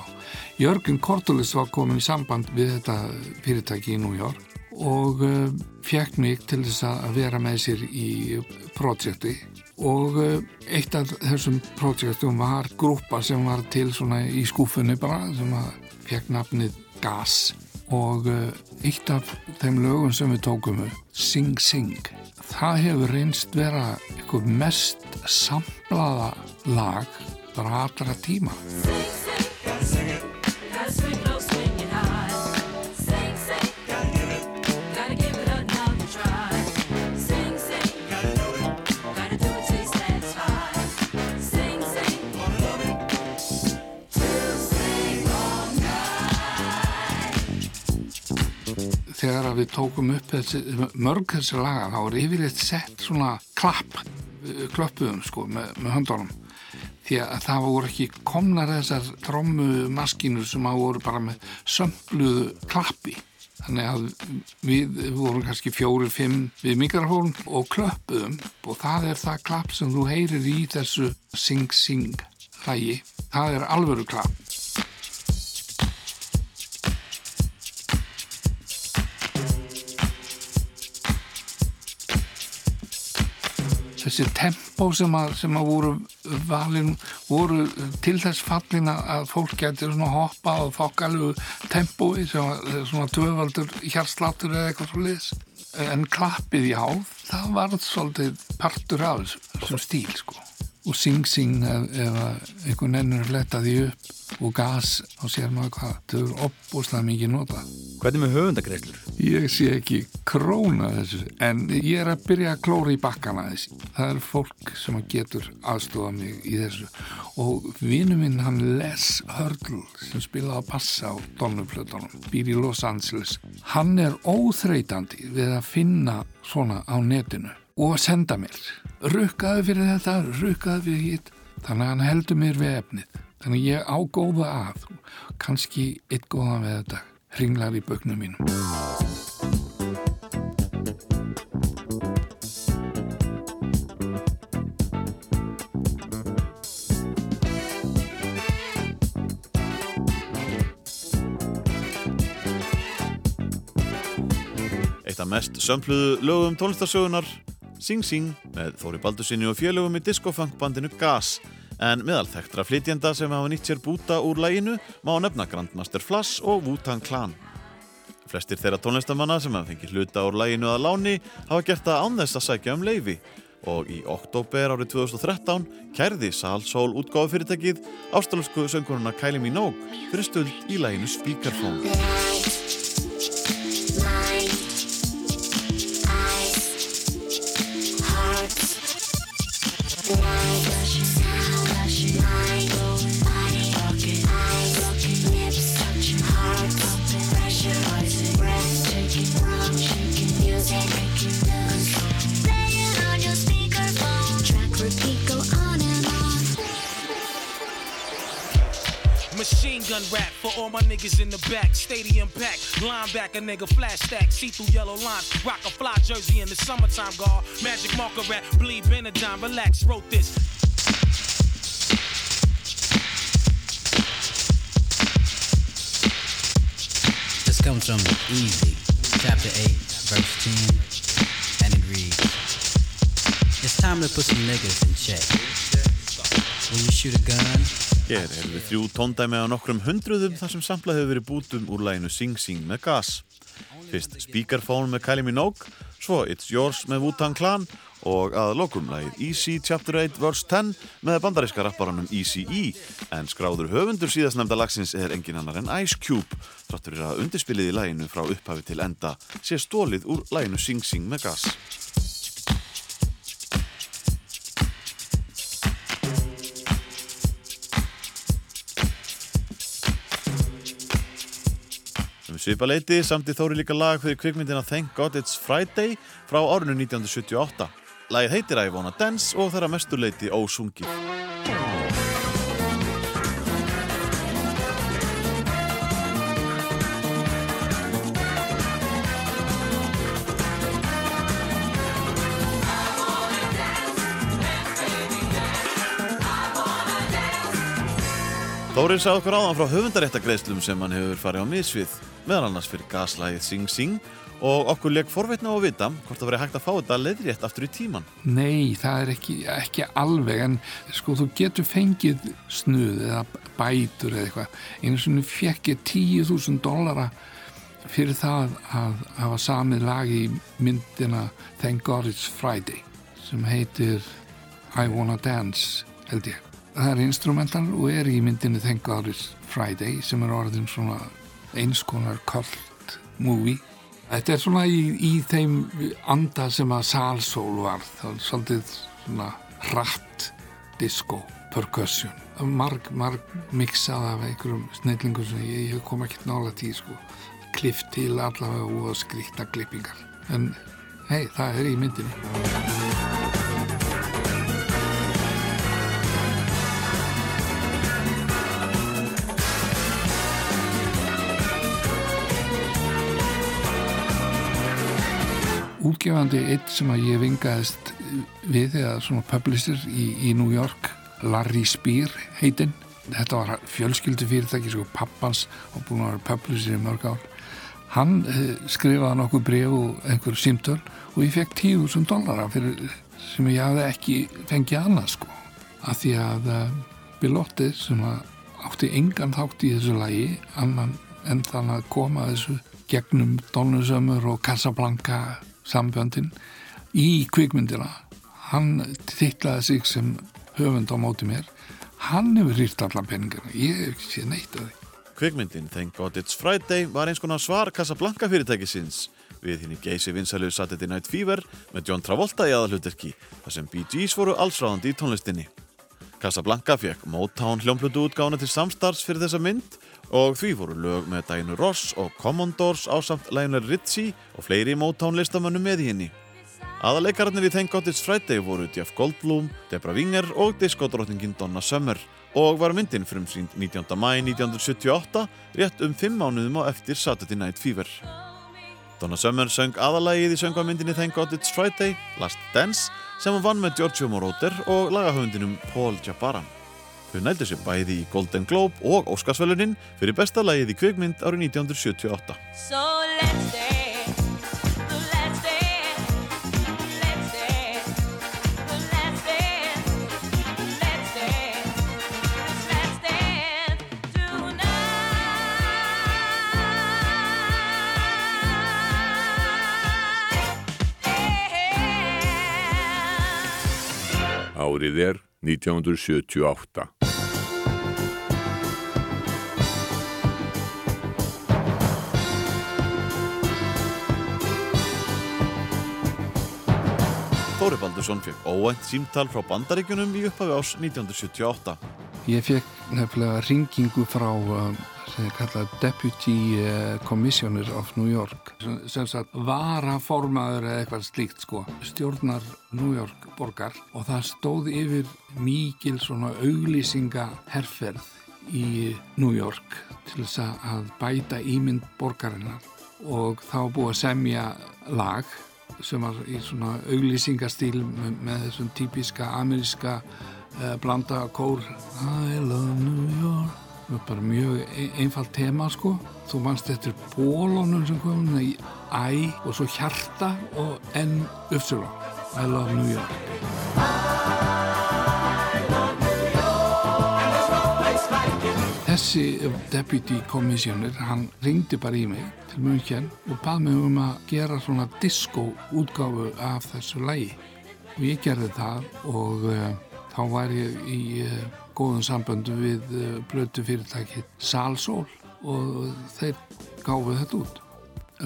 Jörgen Kortulis var komin í samband við þetta fyrirtæki í New York og uh, fekk mig til þess að vera með sér í projekti. Og uh, eitt af þessum projektum var grúpa sem var til í skúfunni bara sem að fekk nafnið Gas og uh, eitt af þeim lögum sem við tókum Sing Sing það hefur reynst vera eitthvað mest samlaða lag bara allra tíma þegar við tókum upp þessi, mörg þessi laga þá er yfirleitt sett svona klapp eh, klöppuðum sko með, með höndunum. Því að það voru ekki komnar þessar trommu maskínur sem að voru bara með sömbluðu klappi. Þannig að við vorum kannski fjóri, fimm við mikrofón og klöppuðum. Og það er það klapp sem þú heyrir í þessu sing-sing hlægi, það er alvöru klapp þessi tempó sem að, sem að voru valin voru til þess fallin að- fólk getur svona hoppa og þokkalegu tempói sem að svona tvöfaldur hjarsláttur eða eitthvað svo liðs en klappið já, það var svolítið partur af þessu, þessum stíl sko og sing sing ef, ef að einhvern ennur fletta því upp og gas, þá sér maður hvað þau eru opbúslega mikið nota Hvernig með höfundagreislur? Ég sé ekki króna þessu, en ég er að byrja að klóra í bakkana þessi. Það er fólk sem getur aðstofa mig í þessu og vinnu minn hann Les Hurdle sem spilaði að passa á Donnuplötunum, býr í Los Angeles. Hann er óþreytandi við að finna svona á netinu og að senda mér. Rukkaði fyrir þetta, rukkaði fyrir hitt. Þannig að hann heldur mér við efnið. Þannig að ég á góða að, kannski eitt góðan við þetta, hringlar í bögnum mínum. Mest sömpluðu lögum tónlistarsögunar Sing Sing með Þóri Baldursinni og félögum í discofunkbandinu Gas en meðal þekktra flytjenda sem hafa nýtt sér búta úr læginu má nefna Grandmaster Flash og Wu-Tang Clan. Flestir þeirra tónlistamanna sem hafa fengið hluta úr læginu að láni hafa gert það án þess að sækja um leifi og í oktober árið 2013 kærði Sal Soul útgáðu fyrirtækið ástralsku sönguruna Kylie Minogue fyrir stöld í læginu Speakerphone. Gun rap for all my niggas in the back. Stadium pack, linebacker nigga, flash stack, see through yellow lines. Rock a fly jersey in the summertime, guard. Magic marker rap, bleed Benadine, relax, wrote this. This comes from Easy, chapter 8, verse 10, and it reads It's time to put some niggas in check. When you shoot a gun, Hér erum við þrjú tóndæmi á nokkrum hundruðum þar sem samplað hefur verið bútum úr læginu Sing Sing með gas. Fyrst Speakerphone með Kylie Minogue, svo It's Yours með Wu-Tang Clan og að lokum lagið Easy Chapter 8 Verse 10 með bandaríska rapparanum Easy E en skráður höfundur síðastnefnda lagsins er engin annar en Ice Cube þráttur fyrir að undirspilið í læginu frá upphafi til enda sé stólið úr læginu Sing Sing með gas. Um svipa leiti samt í Þóri líka lag fyrir kvikmyndina Thank God It's Friday frá árinu 1978. Lagið heitir I Wanna Dance og það er að mestu leiti ósungið. Þórir sá okkur áðan frá höfundaréttagreislum sem hann hefur farið á misvið, meðal annars fyrir gaslægið Sing Sing og okkur leik forveitna á að vita hvort það verið hægt að fá þetta leðrétt aftur í tíman. Nei, það er ekki, ekki alveg en sko þú getur fengið snuð eða bætur eða eitthvað einu svona fekk ég 10.000 dollara fyrir það að hafa samið lag í myndina Thank God It's Friday sem heitir I Wanna Dance held ég. Það er instrumental og er í myndinni Thank God It's Friday sem er orðin svona eins konar cult movie. Þetta er svona í, í þeim anda sem að Salsoul var það er svolítið svona hratt disco, percussion. Marg, marg mixað af einhverjum snillingum sem ég, ég kom ekki nála tí sko, klift til allavega og skrýtta klippingar. En hei, það er í myndinni útgefandi eitt sem að ég vingaðist við eða svona publisher í, í New York Larry Spear heitinn. Þetta var fjölskyldu fyrirtæki sko pappans og búin að vera publisher í mörg ár. Hann eh, skrifaði nokkuð bref og einhver símtöl og ég fekk 10.000 dollara sem ég hafði ekki fengið annað sko af því að uh, Bilotti sem að átti engan þátt í þessu lagi annan en þann að koma þessu gegnum Donnusömmur og Casablanca sambjöndin í kvikmyndina. Hann tillaði sig sem höfund á móti mér. Hann hefur hýrt allan peningana. Ég hef ekki séð neitt að því. Kvikmyndin Thank God It's Friday var eins konar svar Casablanca fyrirtækisins. Við hinn í geysi vinsælu Saturday Night Fever með John Travolta í aðalhuturki þar sem Bee Gees voru allsráðandi í tónlistinni. Casablanca fekk Motown hljómblötu útgána til samstarfs fyrir þessa mynd og því voru lög með Diana Ross og Commodores ásamt Lionel Richie og fleiri Motown listamönnum með henni. Aðaleikararnir í Thank God It's Friday voru Jeff Goldblum, Debra Winger og diskodrottningin Donna Summer og var myndin frumsýnd 19. mæ 1978 rétt um 5 mánuðum á eftir Saturday Night Fever. Donna Summer söng aðalagið í söngvamyndinni Thank God It's Friday, Last Dance sem hún vann með Giorgio Moroder og lagahöfundinum Paul Jabara. Þau nældu sér bæði í Golden Globe og Óskarsvölunin fyrir besta lagið í kvikmynd árið 1978. So let's dance Árið er 1978. Þóri Baldursson fekk óvænt símtal frá bandaríkjunum í upphafi ás 1978. Ég fekk nefnilega ringingu frá um, sem ég kalla Deputy uh, Commissioner of New York. Sem, sagt varaformaður eða eitthvað slíkt sko. Stjórnar New York borgar og það stóð yfir mikil svona auglýsinga herferð í New York til þess að bæta ímynd borgarinnar. Og þá búið að semja lag sem var í svona auglýsingastíl með, með þessum típiska ameríska blanda kór. I love New York. Bara mjög ein- einfalt tema sko. Þú manst eftir bólunum sem kom í æ og svo hjarta og enn uppsölu I love New York. Þessi deputy commissioner, hann ringdi bara í mig til München og bað mig um að gera svona disco útgáfu af þessu lægi. Og ég gerði það og uh, þá var ég í uh, góðum samböndu við blötu fyrirtækið Salsól og þeir gáfu þetta út.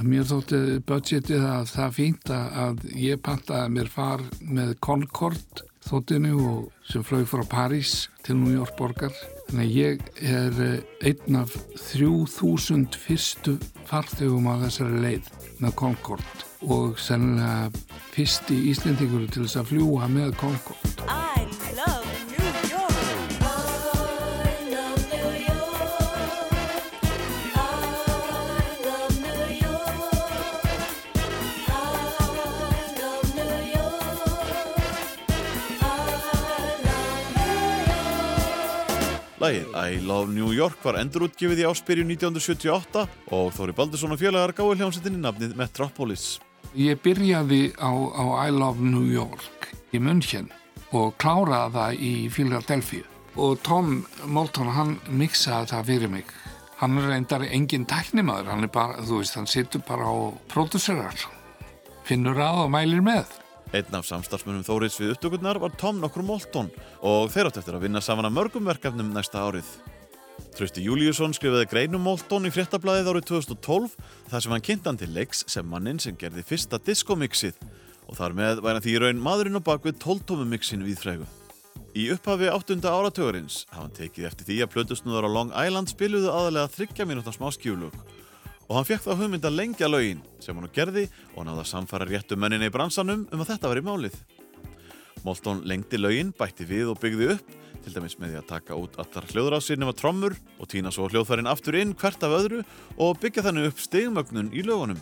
Mér þótti budgetið að það fínt að að ég pantaði mér far með Concorde þóttinu og sem flög frá París til New York borgar. Þannig að ég er eh, einn af 3000 fyrstu farþegum á þessari leið með Concorde og sennilega fyrsti Íslendingur til þess að fljúa með Concorde. I love New York. I love New York. I love New York. I love New York. I love New York. Lægið I Love New York var endurútgefið í áspyrju 1978 og Þóri Baldursson og félagar gáði hljómsveitinni nafnið Metropolis. Ég byrjaði á, á I Love New York í München og kláraði það í Philadelphia. Og Tom Moulton hann mixaði það fyrir mig. Hann er reyndar engin tæknimaður hann er bara, þú veist, hann situr bara á pródusserar finnur að og mælir með. Einn af samstarfsmunum Þóris við upptökurnar var Tom nokkur Moulton og þeir átt eftir að vinna saman að mörgum verkefnum næsta árið. Trausti Júliusson skrifaði greinum Moulton í fréttablaðið árið 2012 þar sem hann kynnt hann til leiks sem mannin sem gerði fyrsta diskomixið og þar með væri því raun maðurinn á bakvið 12 mixin við frægu. Í upphafi áttunda áratugurins hafa hann tekið eftir því að plötusnúðar á Long Island spiluðu aðalega þryggja mínúta smá skjúlug og hann fekk þá hugmynd að lengja lögin sem hann nú gerði og náða samfara réttu menninni í bransanum um að þetta var í málið. Moulton lengdi lögin, bætti við og byggði upp til dæmis með því að taka út allar hljóðrásir nema trommur og týna svo hljóðfærin aftur inn hvert af öðru og byggja þannig upp stegmögnun í lögunum.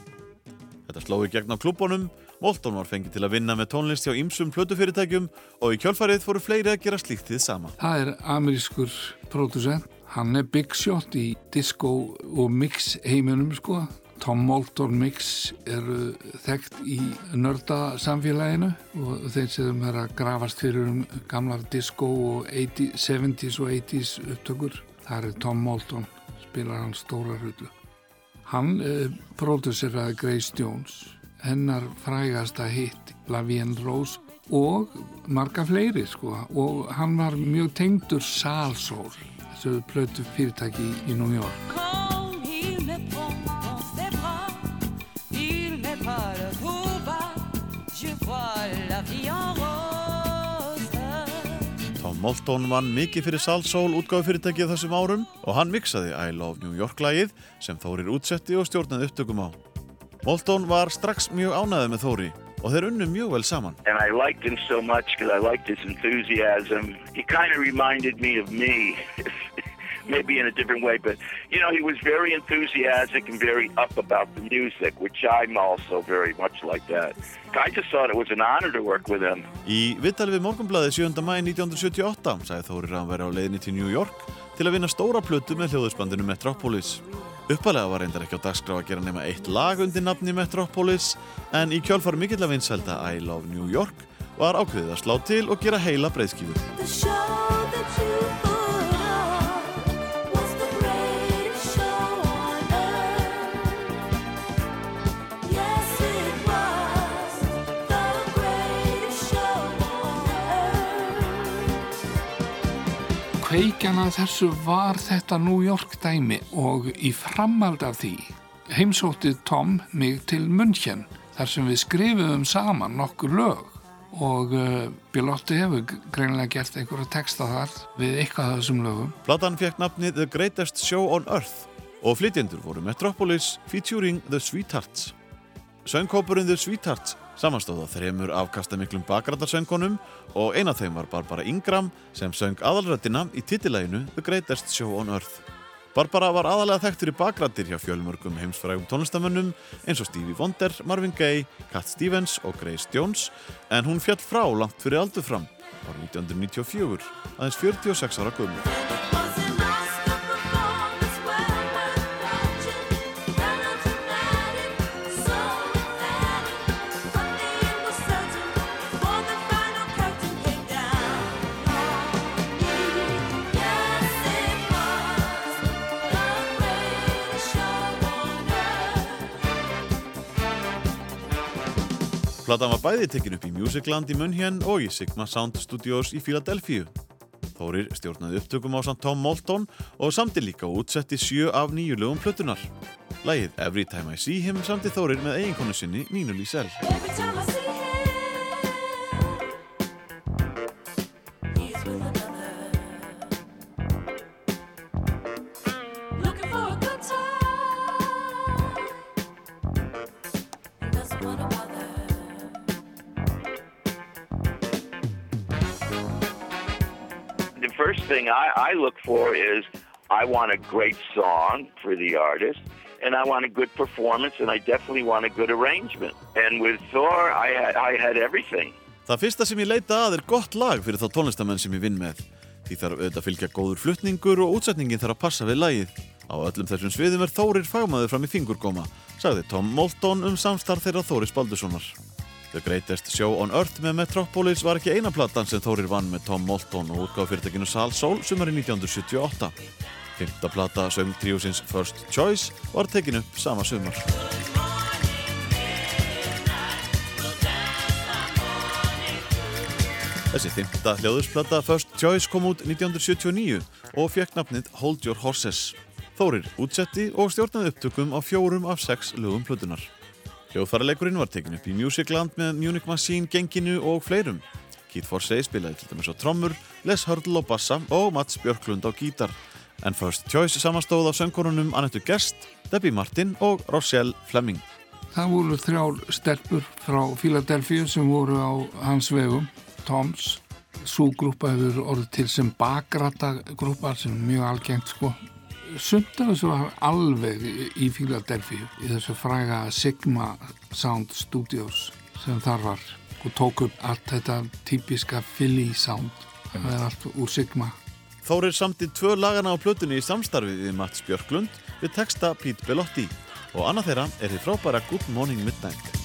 Þetta sló í gegn á klúbunum, Moulton var fengið til að vinna með tónlist hjá ýmsum plötufyrirtækjum og í kjölfarið fóru fleiri að gera slíkt þið sama. Það er amerískur pródusent hann er big shot í disco og mix heiminum sko Tom Moulton mix eru þekkt í nörda samfélaginu og þeir sem er að grafast fyrir um gamlar disco og 80, 70s og 80s upptökur það er Tom Moulton, spilar hann stóra hlutu. Hann eh, próduseraði Grace Jones hennar frægasta hitt Lavienne Rose og marga fleiri sko og hann var mjög tengdur Salsól þessu plötu fyrirtæki í New York Moulton vann mikið fyrir Salsoul útgáðu fyrirtækið þessum árum og hann mixaði I Love New York lagið sem Þórir útsetti og stjórnaði upptökum á. Moulton var strax mjög ánæðið með Þóri og þeir unnu mjög vel saman. so much kind of me me, maybe in a different way, but you know, he was very enthusiastic and very up about the music, which I'm also very much like that. I just thought it was an honor to work with him. Í viðtali við Morgunblæði 7. mæ 1978 sagði Þórir að hann væri á leiðinni til New York til að vinna stóra plötu með hljóðusbandinu Metropolis. Uppalega var reyndar ekki á dagskrá að gera nema eitt lag undir nafni Metropolis en í kjálfar mikill að vinselda I Love New York var ákveðið að slá til og gera heila breyðskífu. Kveikjan að þessu var þetta New York dæmi og í framhald af því heimsótti Tom mig til München þar sem við skrifum saman nokkur lög og uh, Bilotti hefur greinilega gert einhverja texta þar við eitthvað þessum lögum. Platan fekk nafnið The Greatest Show on Earth og flytjendur voru Metropolis featuring The Sweethearts. Söngkópurinn The Sweethearts samanstóð á þremur afkastamiklum bakrætarsöngunum og eina þeim var Barbara Ingram sem söng aðalröddina í titilæginu The Greatest Show on Earth. Barbara var aðalega þekkt fyrir bakrættir hjá fjölmörgum heimsfrægum tónlistamönnum eins og Stevie Wonder, Marvin Gaye, Cat Stevens og Grace Jones en hún fjall frá langt fyrir aldur fram árið 1994, aðeins 46 ára gömur. Platan var bæði tekin upp í Musicland í München og í Sigma Sound Studios í Philadelphia. Þórir stjórnaði upptökum á samt Tom Moulton og samti líka útsetti sjö af nýju lögum plötunar. Lægið Every Time I See Him samti Þórir með eiginkonu sinni Nínu Lísell. I, look for is I want a great song for the artist, and I want a good performance, and I definitely want a good arrangement. And with Thor, I had, I had everything. Það fyrsta sem ég leita að er gott lag fyrir þá tónlistamenn sem ég vinn með. Því þarf auðvitað að fylgja góður flutningur og útsetningin þarf að passa við lagið. Á öllum þessum sviðum er Þórir fagmaður fram í fingurgóma, sagði Tom Moulton um samstarf þeirra Þóris Baldurssonar. The Greatest Show on Earth með Metropolis var ekki eina platan sem Þórir vann með Tom Moulton og útgáð fyrirtækinu Sal Soul sumari 1978. Fymta plata sögum tríusins First Choice var tekinu sama sumar. Þessi fymta hljóðursplata First Choice kom út 1979 og fekk nafnið Hold Your Horses. Þórir útsetti og stjórnaði upptökum á fjórum af sex lögum plötunar. Hljóðfæraleikurinn var tekin upp í Musicland með Munich Machine, Genginu og fleirum. Keith Forsey spilaði til dæmis á trommur, Les Hurdle á bassa og Mats Björklund á gítar. En First Choice samanstóð af söngkonunum Annettu Gerst, Debbie Martin og Rochelle Fleming. Það voru þrjár stelpur frá Philadelphia sem voru á hans vegum, Toms. Svo grúpa hefur orðið til sem bakrata grúpa sem er mjög algengt sko. Sumt af þessu var alveg í- Philadelphia í þessu fræga Sigma Sound Studios sem þar var og tók upp allt þetta típiska Philly sound. Það er allt úr Sigma. Þórir samti tvö lagana á plötunni í samstarfi við Mats Björklund við texta Pete Bellotti og annað þeirra er þið frábæra Good Morning Midnight.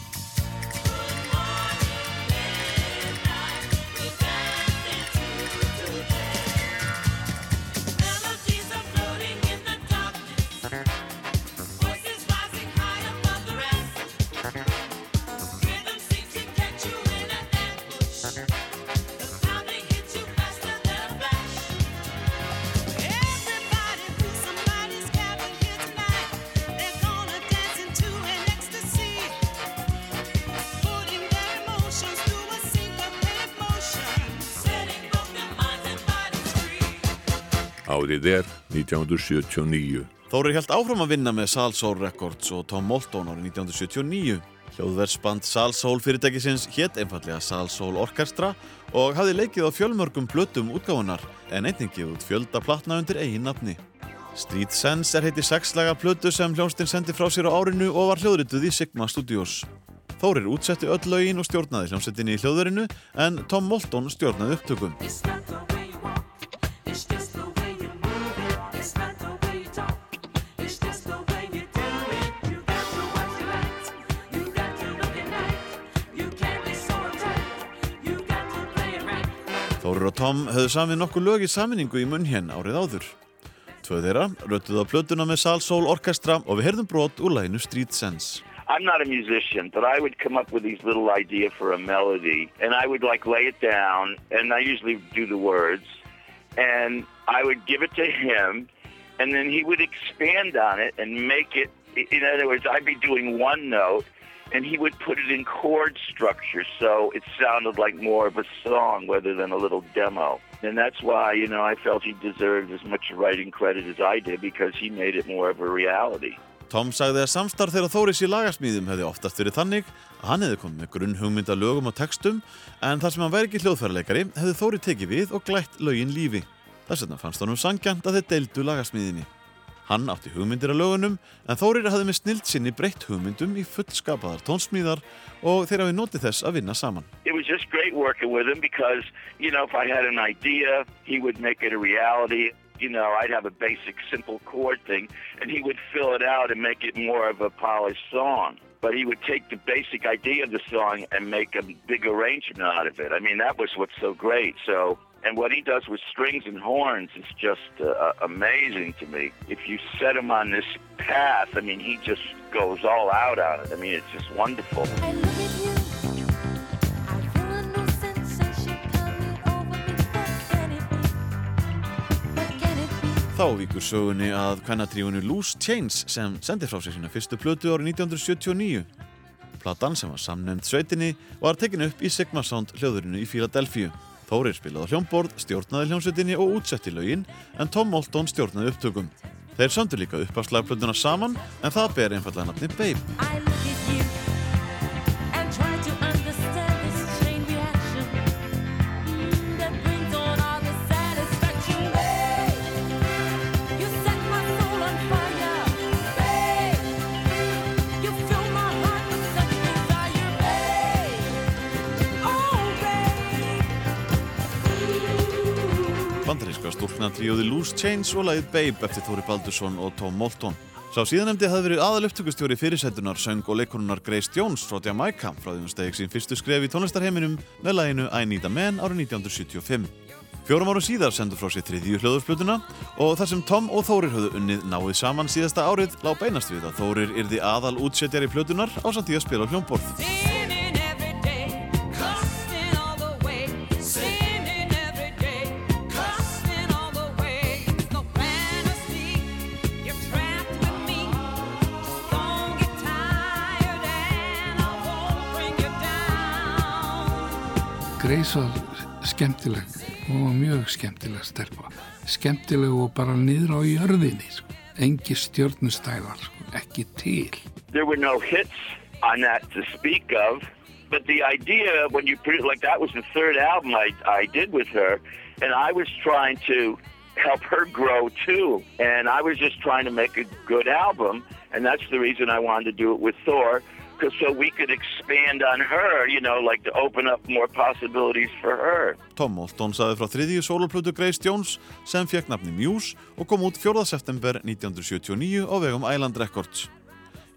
Árið er 1979. Þórir held áfram að vinna með Salsoul Records og Tom Moulton árið 1979. Hljóðversband Salsoul fyrirtækisins hétt einfallega Salsoul Orkestra og hafði leikið á fjölmörgum plötum útgáfunar en einnig gefið út fjölda platna undir eigin nafni. Street Sense er heiti sexlaga plötu sem hljónstinn sendi frá sér á árinu og var hljóðrituð í Sigma Studios. Þórir útsetti öll lögin og stjórnaði hljónsettinni í hljóðverinu en Tom Moulton stjórnaði upptökum. Þórir og Tom höfðu samið nokkuð lög í saminningu í munn hér árið áður. Tvö þeirra röttuð á plötuna með Salsoul Orkestra og við heyrðum brot úr læginu Street Sense. I'm not a musician, but I would come up with these little idea for a melody, and I would like lay it down, and I usually do the words, and I would give it to him, and then he would expand on it and make it. In other words, I'd be doing one note, and he would put it in chord structure, so it sounded like more of a song rather than a little demo. And that's why, you know, I felt he deserved as much writing credit as I did because he made it more of a reality. Tom sagði að samstarf þeirra Þóris í lagasmíðum hefði oftast verið þannig að hann hefði komið með grunn hugmynda lögum og textum en þar sem hann væri ekki hljóðfæraleikari hefði Þóri tekið við og glætt lögin lífi. Þess vegna fannst honum sangjant að þeir deildu lagasmíðinni. Hann átti hugmyndir af lögunum en Þórir hafði með snild sinni breytt hugmyndum í fullskapaðar tónsmíðar og þeir hafi notið þess að vinna saman. It was just great working with him because, you know, if I had an idea, he would make it a reality. You know, I'd have a basic, simple chord thing, and he would fill it out and make it more of a polished song. But he would take the basic idea of the song and make a big arrangement out of it. I mean, that was what's so great. So, and what he does with strings and horns is just uh, amazing to me. If you set him on this path, I mean, he just goes all out on it. I mean, it's just wonderful. Þá víkur sögunni að kvennatrífunni Loose Chains sem sendi frá sér sína fyrstu plötu árið 1979. Platan sem var samnefnd sveitinni var tekin upp í Sigma Sound hljóðurinu í Philadelphia. Þórir spilaði hljómborð, stjórnaði hljómsveitinni og útsetti lögin en Tom Moulton stjórnaði upptökum. Þeir söndu líka upp af slagplötuna saman en það ber einfallega nafni Babe. Stúlkna tríóði Loose Change og lagið Babe eftir Þóri Baldursson og Tom Moulton. Sá síðanemdi hafði verið aðal upptökustjóri fyrirsætunar, söng og leikonunar Grace Jones frá Jamaica frá því hún stegi sín fyrstu skref í tónlistarheiminum með laginu I Need a Man árið 1975. Fjórum árum síðar sendur frá sér þriðju hljóðurflutuna og þar sem Tom og Þórir höfðu unnið náið saman síðasta árið lág beinast við að Þórir yrði aðal útsetjar í flutunar á samt því að spila hljómborð. Skemmtileg var mjög skemmtileg stelpa skemmtileg og bara á jörðinni sko. engi sko. ekki til There were no hits on that to speak of, but the idea when you put it like that was the third album I, I did with her, and I was trying to help her grow too, and I was just trying to make a good album, and that's the reason I wanted to do it with Thor. Because so we could expand on her, you know, like to open up more possibilities for her. Tom Moulton saði frá þriðju soloplötu Grace Jones sem fekk nafni Muse og kom út 4. september 1979 á vegum Island Records.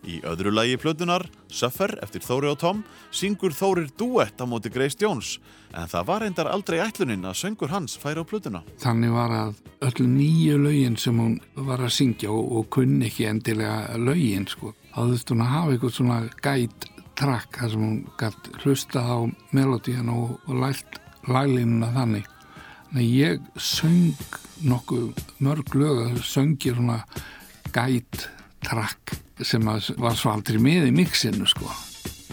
Í öðru lagi plötunar, Suffer eftir Þóri og Tom, syngur Þórir duett á móti Grace Jones en það var reyndar aldrei ætlunin að söngur hans færi á plötuna. þannig var að öll nýju lögin sem hún var að syngja og, og kunni ekki endilega lögin sko. Þá þurfti hún að hafa eitthvað svona gæt trakk þar sem hún gætt hlusta á melodían og, og lært laglínuna þannig. Nei, ég söng nokkuð mörg lög að söngir svona gæt trakk sem að var svo aldrei með í mixinu sko.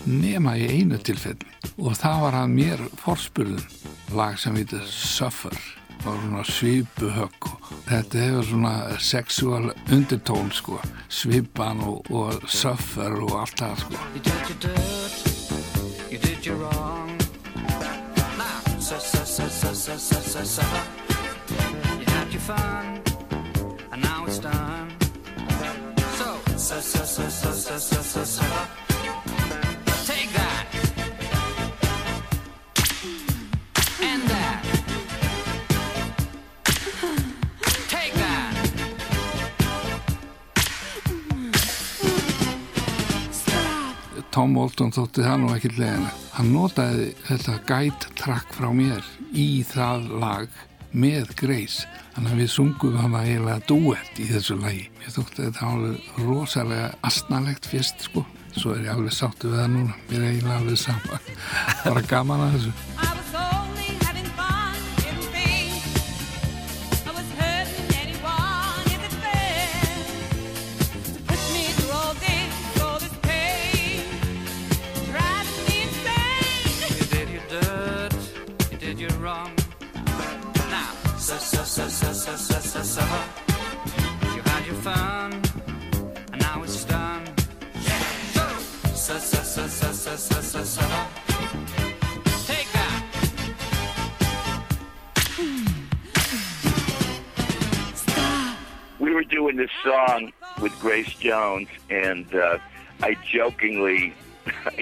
Nema í einu tilfelli. Og það var að mér forspurðum lag sem heitir Suffer og svona svipuhögg og þetta hefur svona sexual undertone sko svipan og, og suffer og allt það sko You did your dirt, you did your wrong. Now, su- Tom Moulton þótti það nú ekki leðinlega. Hann notaði þetta gæt trakk frá mér í það lag með Grace. Þannig að við sungum hann að eiginlega duett í þessu lagi. Ég þótti þetta alveg rosalega astnalegt fyrst sko. Svo er ég alveg sáttu við það núna. Mér er eiginlega alveg sama. Bara gaman að þessu. We were doing this song with Grace Jones, and uh, I jokingly,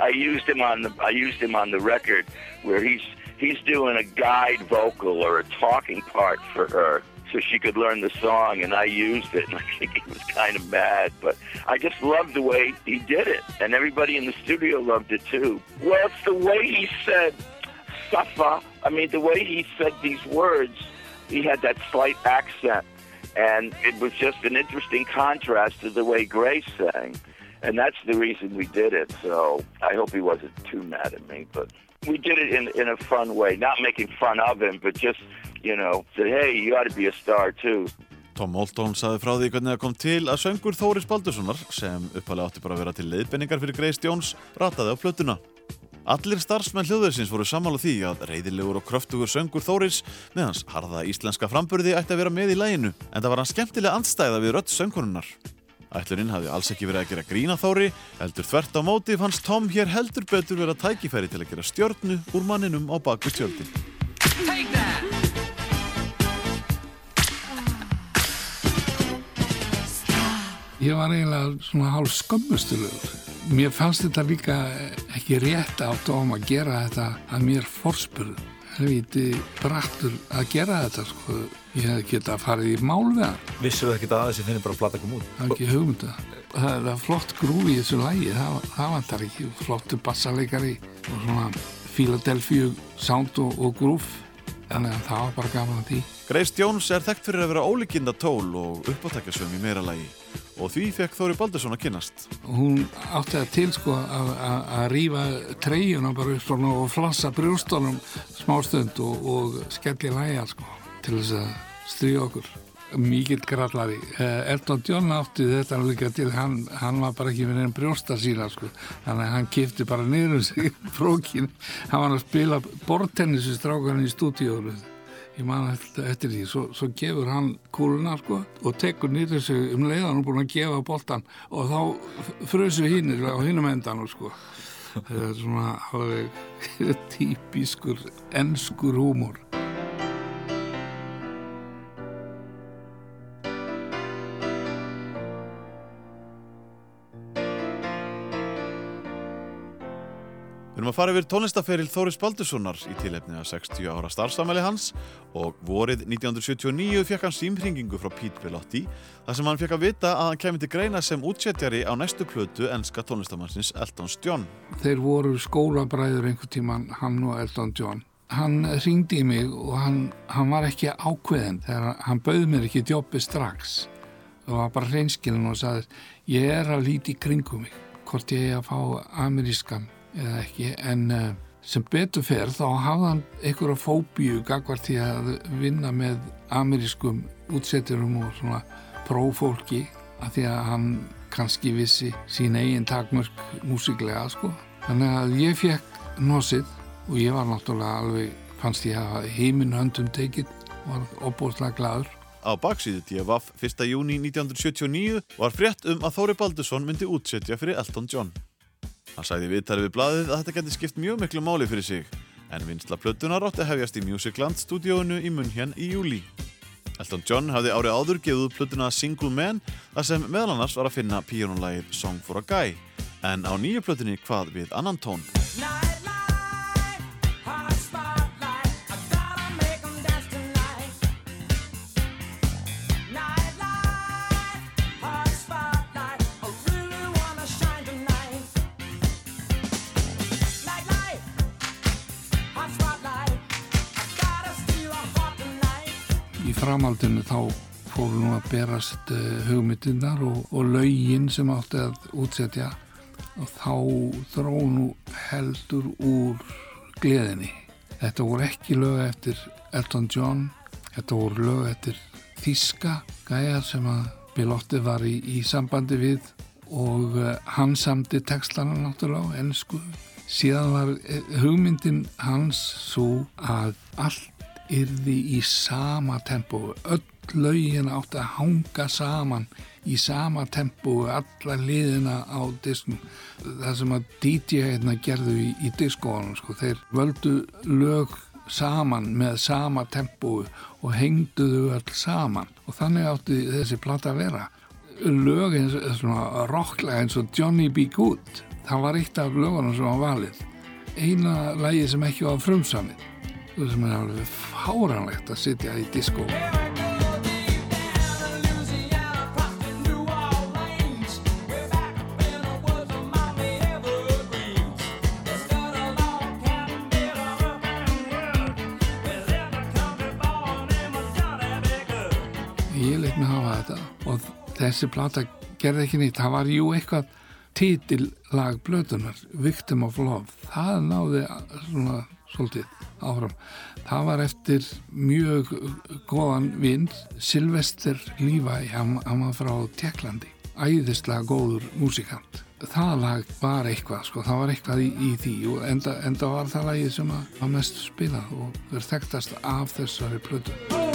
I used him on the I used him on the record where he's he's doing a guide vocal or a talking part for her. So she could learn the song, and I used it, and I think he was kind of mad, but I just loved the way he did it, and everybody in the studio loved it too. Well, it's the way he said "suffer." I mean, the way he said these words he had that slight accent, and it was just an interesting contrast to the way Grace sang, and that's the reason we did it. So I hope he wasn't too mad at me, but we did it in in a fun way, not making fun of him, but just you know, said, hey, you ought to be a star too. Tom Moulton saði frá því hvernig það kom til að söngur Þóris Baldurssonar, sem uppalega átti bara að vera til leiðbenningar fyrir Grace Jones, rataði á plötuna. Allir starfsmenn hljóðursins voru sammála því að reyðilegur og kröftugur söngur Þóris með hans harða íslenska framburði ætti að vera með í læginu, en það var hann skemmtilega andstæða við rödd söngkonunnar. Ætlurinn hafði alls ekki verið að gera grína Þóri, heldur þvert á móti fannst Tom hér heldur betur vera tækifæri til að gera stjörnu úr manninum á. Take that. Ég var eiginlega svona hálf skömmustulegur. Mér fannst þetta líka ekki rétt á Tom að gera þetta að mér forspurðu. Helviti brattur að gera þetta sko. ég hef geta farið í mál við hann Vissur það ekki að þessi finnir bara að plata kom út? það er ekki hugmynda það er það flott grúfi í þessu lægi það, það vantar ekki, flottu bassaleikari og svona Philadelphia sound og, og grúf þannig að það var bara gaman að því. Grace Jones er þekkt fyrir að vera ólíkinda tól og uppátækjasöm í meira lagi. Og því fekk Þóri Baldursson að kynnast. hún átti það til sko að- að að rífa treyjuna bara upp svona og flassa brjóstunum smástund og, og skelli læja sko til þess að stríða okkur mikill grallari Eh, Elton John átti þetta líka til hann, hann var bara ekki með einn brjósta sína sko. þannig að hann kifti bara niður um sig brókin, hann var að spila bortennis við strákarinn í stúdíónu ég man eftir, því. Svo, svo gefur hann kúluna sko og tekur niður sig um leiðan og búin að gefa boltan og þá frösu hinnir á hinnum endan sko. Þetta er svona alveg típiskur enskur húmor Við erum að fara yfir tónlistaferil Þóris Baldurssonar í tilefni að 60 ára starfsamæli hans og vorið 1979 fekk hann símringingu frá Pete Bellotti þar sem hann fekk að vita að hann kemur til greina sem útsettjari á næstu plötu enska tónlistamannsins Eltons John. þeir voru skólabræður einhvern tíman hann og Elton John hann ringdi í mig og hann, hann var ekki ákveðin þegar hann bauð mér ekki djópi strax og var bara hreinskilin og sagði ég er að líti kringum mig hvort ég er að fá amerískan eða ekki en uh, sem betur fer þá hafði hann einhverja fóbíu gagvart því að vinna með amerískum útsetturum og svona prófólki að því að hann kannski vissi sín eigin takmörk músiklega sko. Þannig að ég fekk nosið og ég var náttúrulega alveg, fannst ég að heiminn höndum tekið og var opbóðslega gladur. Á baksíðu DFF 1. júni 1979 var frétt um að Þóri Baldursson myndi útsetja fyrir Elton John. Hann sagði í viðtali við blaðið að þetta geti skipt mjög miklu máli fyrir sig en vinsla plötunar átti hefjast í Musicland stúdíóinu í Munhjan í júli. Elton John hafði árið áður gefið plötuna Single Man þar sem meðal annars var að finna píjónulægið Song for a Guy en á nýju plötunni hvað við annan tón. Í framhaldinu þá fóru nú að berast uh, hugmyndirnar og, og lögin sem átti að útsetja og þá þró nú heldur úr gleðinni. Þetta voru ekki lög eftir Elton John, þetta voru lög eftir Þíska, gæjar sem að Bilotti var í, í sambandi við og uh, hann samdi textana náttúrulega á ennsku. Síðan var eh, hugmyndin hans svo að allt yrði í sama tempo. Öll lögin átti að hanga saman í sama tempo alla liðina á disknum. Það sem að DJ hérna gerðu í, í diskóanum sko. þeir völdu lög saman með sama tempo og hengduðu öll saman. Og þannig átti þessi plata að vera. Lög eins og rocklega eins og Johnny B. Good það var eitt af lögunum sem var valið. Eina lagi sem ekki var frumsamið sem er alveg fáranlegt að sitja í diskó ég leitt mig hafa þetta og þessi plata gerði ekki nýtt það var jú eitthvað titillag blötunar, Victim of Love. Það náði svona svolítið áfram. Það var eftir mjög góðan vinn Silvester Levi hann, hann var frá Tjekklandi æðislega góður músikant. Það lag var eitthvað, sko, það var eitthvað í, í því og enda, enda var það lagið sem að mest spilað og verð þekktast af þessari plötu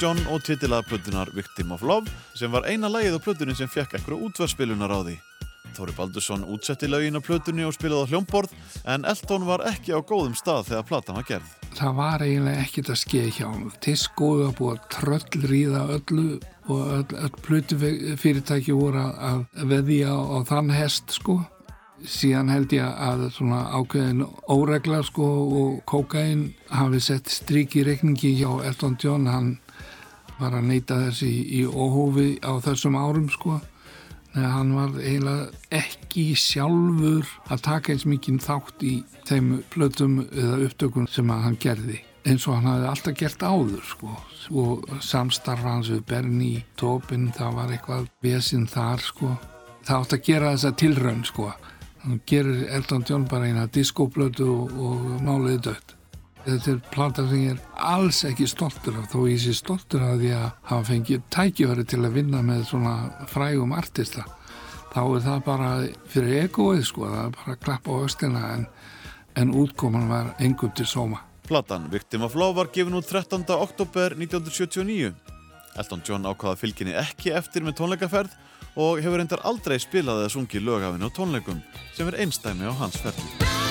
John og titila plötunar Victim of Love sem var eina lagið á plötunni sem fekk ekkur útverspilunar á því. Þóri Baldursson útsetti lögin á plötunni og spilaði á hljómborð en Elton var ekki á góðum stað þegar platan var gerð. það var eiginlega ekkert að skeið hjá hann búið að tröllríða öllu og öll, öll plötu fyrirtæki voru að, veðja á, þann hest sko síðan held ég að svona ákveðin óregla sko og kókain hafi sett strík í reikningi hjá Elton John hann var að neyta þess í, í óhófi á þessum árum sko Nei, hann var eiginlega ekki sjálfur að taka eins mikið þátt í þeim plötum eða upptökum sem hann gerði eins og hann hafði alltaf gert áður sko. og samstarfa hans við Bernie Tobin, það var eitthvað vesinn þar sko. það átt að gera þessa tilraun sko. hann gerir Elton John bara eina diskoplötu og, og máliði dött þetta er plata sem ég er alls ekki stoltur af þó ég sé stoltur af því að hafa fengið tækifæri til að vinna með svona frægum artista þá er það bara fyrir egoið sko, það er bara að klappa á östina en, en útkoman var engum til sóma Platan Victim of Love var gefin út 13. oktober 1979. Elton John ákvaða fylginni ekki eftir með tónleikaferð og hefur reyndar aldrei spilað eða sungið lögafinu á tónleikum sem er einstæmi á hans ferð.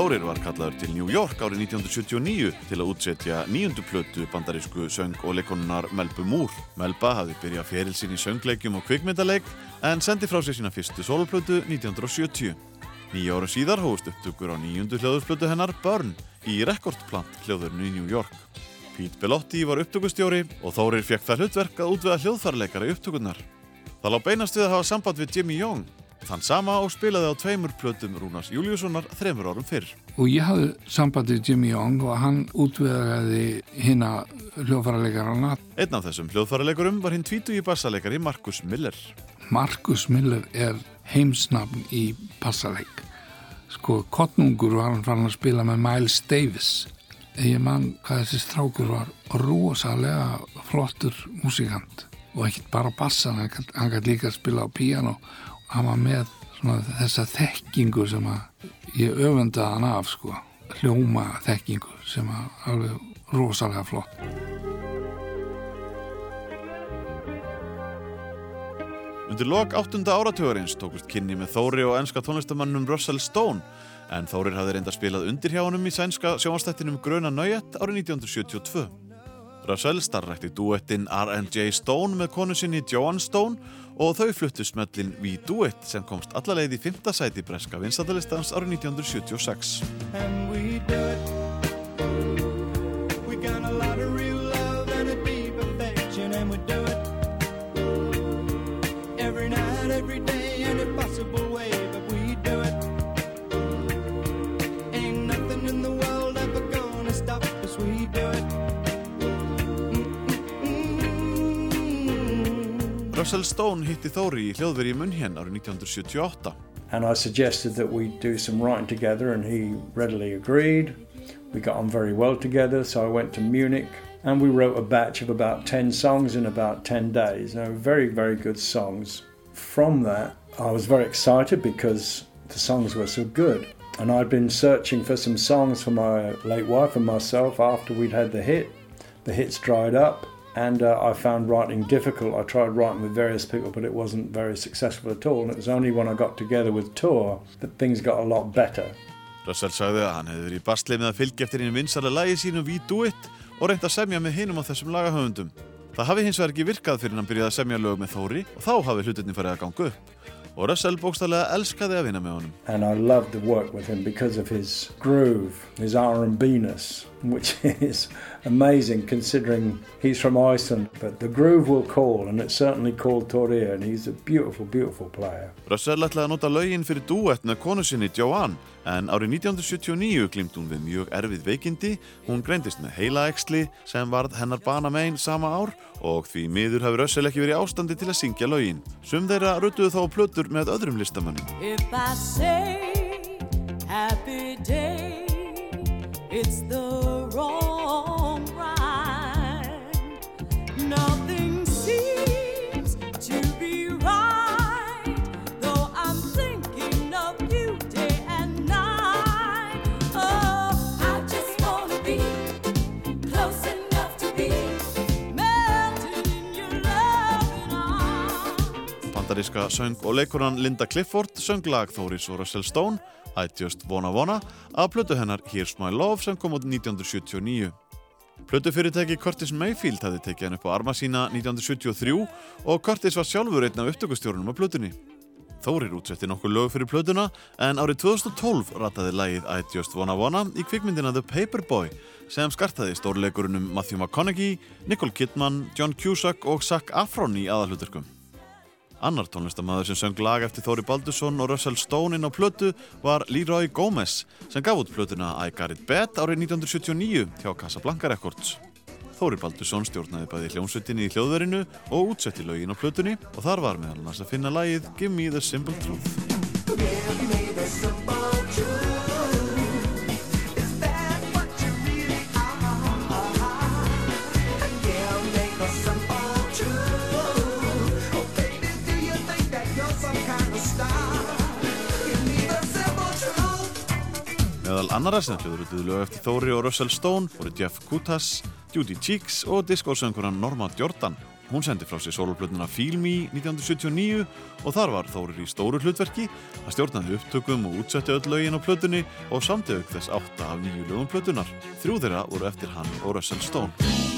Þórir var kallaður til New York árið 1979 til að útsetja nýjundu plötu bandarísku söng og leikonunar Melbu Múr. Melba hafði byrjað feril sín í söngleikjum og kvikmyndaleik en sendi frá sér sína fyrstu soloplötu 1970. Nýja ára síðar hóðust upptökur á nýjundu hljóðusplötu hennar Burn í rekordplant hljóðurnu í New York. Pete Bellotti var upptökustjóri og Þórir fekk það hlutverk að útvega hljóðfarleikara í upptökurnar. Það lág beinast við að hafa samband við Jimmy Young Þann sama og spilaði á tveimur plötum Rúnars Júliussonar þremur árum fyrr. og ég hafði sambandið Jimmy Young og hann útvegaði hinna hljófaralegarana Einn af þessum hljóðfaraleikurum var hinn tvítugi bassaleikari Markus Miller. Markus Miller er heimsnafn í bassaleik. Sko Kottnungur var hann farin að spila með Miles Davis. Ég man hvað þessi strákur var rosalega flottur músikant. Og ekkert bara bassan, hann gæti líka spila á píano og hann var með svona þessa þekkingu sem ég öfundaði hann af sko hljóma þekkingu sem að alveg rosalega flott Undir lok áttunda áratugurins tókust kynni með Þóri og enska tónlistamannum Russell Stone en Þórir hafði reynda spilað undir hjá honum í sænska sjónastættinum Gröna Nöyet árið 1972. Russell starrækti duettinn R&J Stone með konu sinni Joan Stone og þau fluttu smöllin We Do It sem komst alla leið í fymta sæti breska vinsættalistans árið 1976. Russell Stone hitti Þóri í hljóðveri í Munhén árið 1978. And I suggested that we do some writing together, and he readily agreed. We got on very well together, so I went to Munich and we wrote a batch of about 10 songs in about 10 days. Very, very good songs. From that, I was very excited because the songs were so good. And I'd been searching for some songs for my late wife and myself after we'd had the hit. The hits dried up, and uh, I found writing difficult. I tried writing with various people, but it wasn't very successful at all. And it was only when I got together with Tor that things got a lot better. Russell sagði að hann hefði verið í basli með að fylgja eftir einu vinsala lagi sínu We Do It og reynt að semja með hinum á þessum lagahöfundum. Það hafi hins vegar ekki virkað fyrir hann byrjaði að semja lög með Þóri og þá hafi hlutinni farið að ganga upp. Og Russell bókstaflega elskaði að vinna með honum. Which is amazing considering he's from Iceland. But the groove will call, and it certainly called Toria, and he's a beautiful, beautiful player. Russell ætlaði að nota lögin fyrir duett með konu sinni Joanne en árið 1979 glimt hún við mjög erfið veikindi, hún greindist með heilaæksli sem varð hennar bana megin sama ár og því miður hefur Russell ekki verið í ástandi til að syngja lögin. Sum þeirra rötuðu þá á plötur með öðrum listamönnum. If I say happy day, It's the Bandaríska söng og leikuran Linda Clifford söng lag Þóris og Russell Stone I Just Wanna Wanna af plötu hennar Here's My Love sem kom út 1979. Plötufyrirtæki Curtis Mayfield hefði tekið hann upp á arma sína 1973 og Curtis var sjálfur einn af upptökustjórunum á plötunni. Þórir útsetti nokkur lög fyrir plötuna en árið 2012 rataði lagið I Just Wanna Wanna í kvikmyndina The Paperboy sem skartaði stórleikurunum Matthew McConaughey, Nicole Kidman, John Cusack og Zac Efron í aðalhuturkum. Annar tónlistamæður sem söng lag eftir Þóri Baldursson og Russell Stone inn á plötu var Leroy Gomez sem gaf út plötuna I Got It Bad árið 1979 hjá Casablanca Records. Þóri Baldursson stjórnaði bæði hljómsveitinni í hljóðverinu og útsetti lögin á plötunni og þar var meðal annars að finna lagið Give Me The Simple Truth. Meðal annara sem hljóðrutuðu lög eftir Þóri og Russell Stone voru Jeff Kutas, Judy Cheeks og diskósöngunan Norma Jordan. Hún sendi frá sig soloplötuna Feel Me 1979 og þar var Þórir í stóru hlutverki að stjórnaði upptökum og útsetti öll lögin á plötunni og þess átta af nýju lögum plötunar. Þrjú þeirra voru eftir hann og Russell Stone.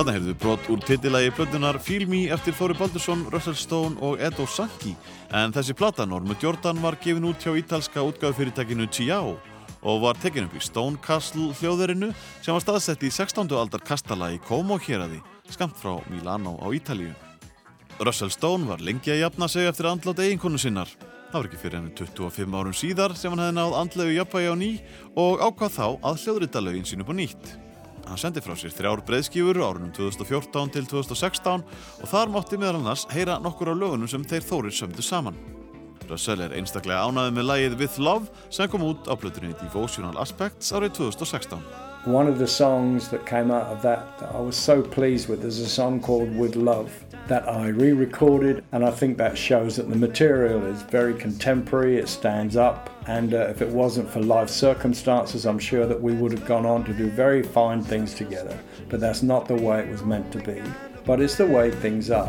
Þarna við brot úr titillægi plötunar Feel Me eftir Þóri Baldursson, Russell Stone og Edo Sanki en þessi plata Normu Jordan var gefin út hjá ítalska útgáðufyrirtækinu Chiao og var tekin upp í Stone Castle hljóðverinu sem var staðsett í 16. aldar kastala í Como héraði, skamt frá Milano á Ítalíu. Russell Stone var lengi að jafna sig eftir andlátt eiginkonu sinnar. Það var ekki fyrir henni 25 árum síðar sem hann hefði náð andlegu jafnvægi á ný og ákvað þá að hljóðrita lögin sín upp á nýtt. Hann sendi frá sér þrjár breyðskífur árunum 2014 til 2016 og þar mátti meðal annars heyra nokkur á lögunum sem þeir þórir sömdu saman. Russell er einstaklega ánaði með lagið With Love sem kom út á plötunni Devotional Aspects árið 2016. One of the songs that came out of that that I was so pleased with is a song called With Love that I re recorded, and I think that shows that the material is very contemporary, it stands up, and uh, if it wasn't for life circumstances, I'm sure that we would have gone on to do very fine things together. But that's not the way it was meant to be, but it's the way things are.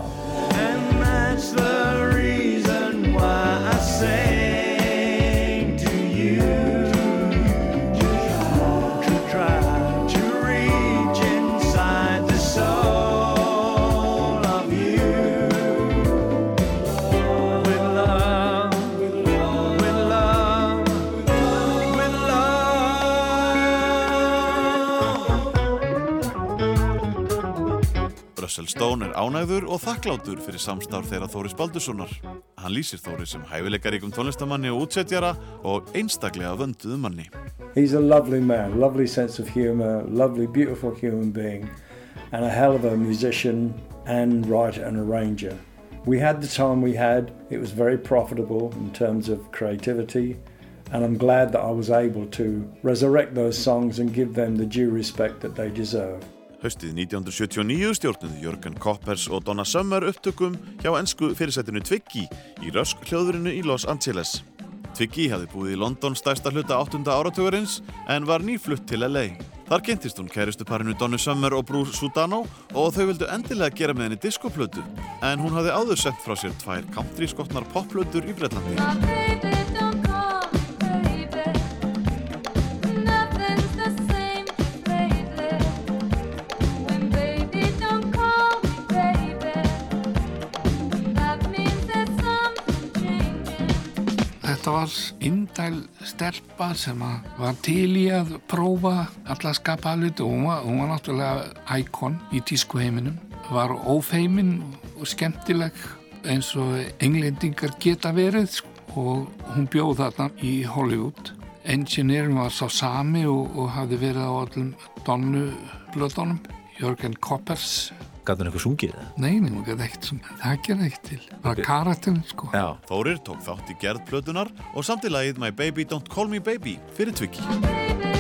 Russell Stone er ánægður og þakklátur fyrir samstarf þeirra Þóris Baldurssonar. Hann lýsir Þóri sem hæfileikaríkum tónlistamanni og útsetjara og einstaklega vönduðum manni. He's a lovely man, lovely sense of humor, lovely, beautiful human being, and a hell of a musician and writer and arranger. We had the time we had, it was very profitable in terms of creativity, and I'm glad that I was able to resurrect those songs and give them the due respect that they deserve. Haustið 1979 stjórnuðu Jörgen Koppers og Donna Summer upptökum hjá ennsku fyrirsættinu Twiggy í Rösk hljóðurinu í Los Angeles. Twiggy hafði búið í London stærsta hluta 8. áratugurins en var nýflutt til LA. Þar kynntist hún kæristu parinu Donny Summer og Bruce Sudano og þau vildu endilega gera með henni diskoplötu en hún hafði áður sett frá sér tvær country skotnar popplötur í Breitlandi. Þetta var indæl stelpa sem var til í að prófa alla skapa hluti og hún var, hún var náttúrulega íkon í tísku heiminum var ófeimin og skemmtileg eins og englendingar geta verið sko. og hún bjóð þarna í Hollywood engineerin var sá sami og, og hafði verið á allum donnu blöðunum Jörgen Koppers Gat hún eitthvað sungið? Nei, nei, hún gæti ekkert sungið, það gerir ekkert til bara karakterin sko Já. Þórir tók þátt í gerð plötunar og samtilagið My Baby Don't Call Me Baby fyrir Twiggy.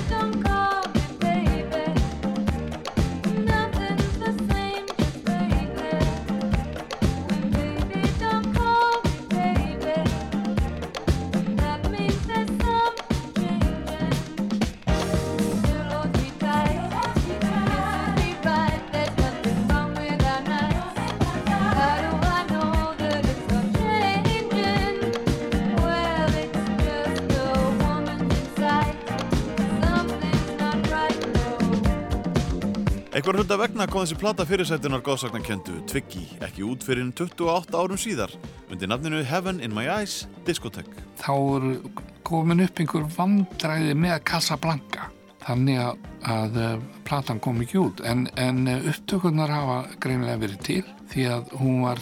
Einhver hluta vegna kom þessi plata fyrirsættunar góðsagnarkendu Twiggy ekki út fyrir 28 árum síðar undir nafninu Heaven in My Eyes Discotheque. þá eru komin upp einhver vandræði með Casablanca þannig að, að eh, platan kom ekki út en, en eh, upptökurnar hafa greinilega verið til því að hún var,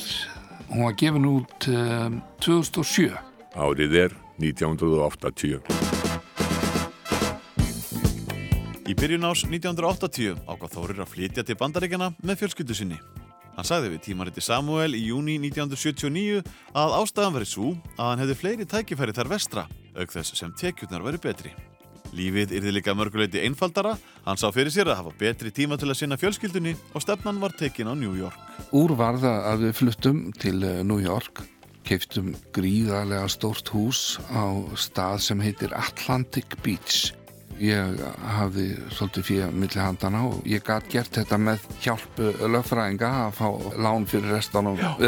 hún var gefin út um, 2007 Árið er 1980. Í byrjun ás 1980 ákvað Þórir að flytja til bandaríkjana með fjölskyldu sinni. Hann sagði við tímariti Samuel í júni 1979 að ástæðan verið svo að hann hefði fleiri tækifæri þar vestra, auk þess sem tekjurnar verið betri. Lífið yrði líka mörguleiti einfaldara, hann sá fyrir sér að hafa betri tíma til að sinna fjölskyldunni og stefnan var tekin á New York. Úr var það að við fluttum til eh, New York keiftum gríðarlega stórt hús á stað sem heitir Atlantic Beach ég hafði svolítið fyrir milli handana og ég gæt gert þetta með hjálp lögfræðinga að fá lán fyrir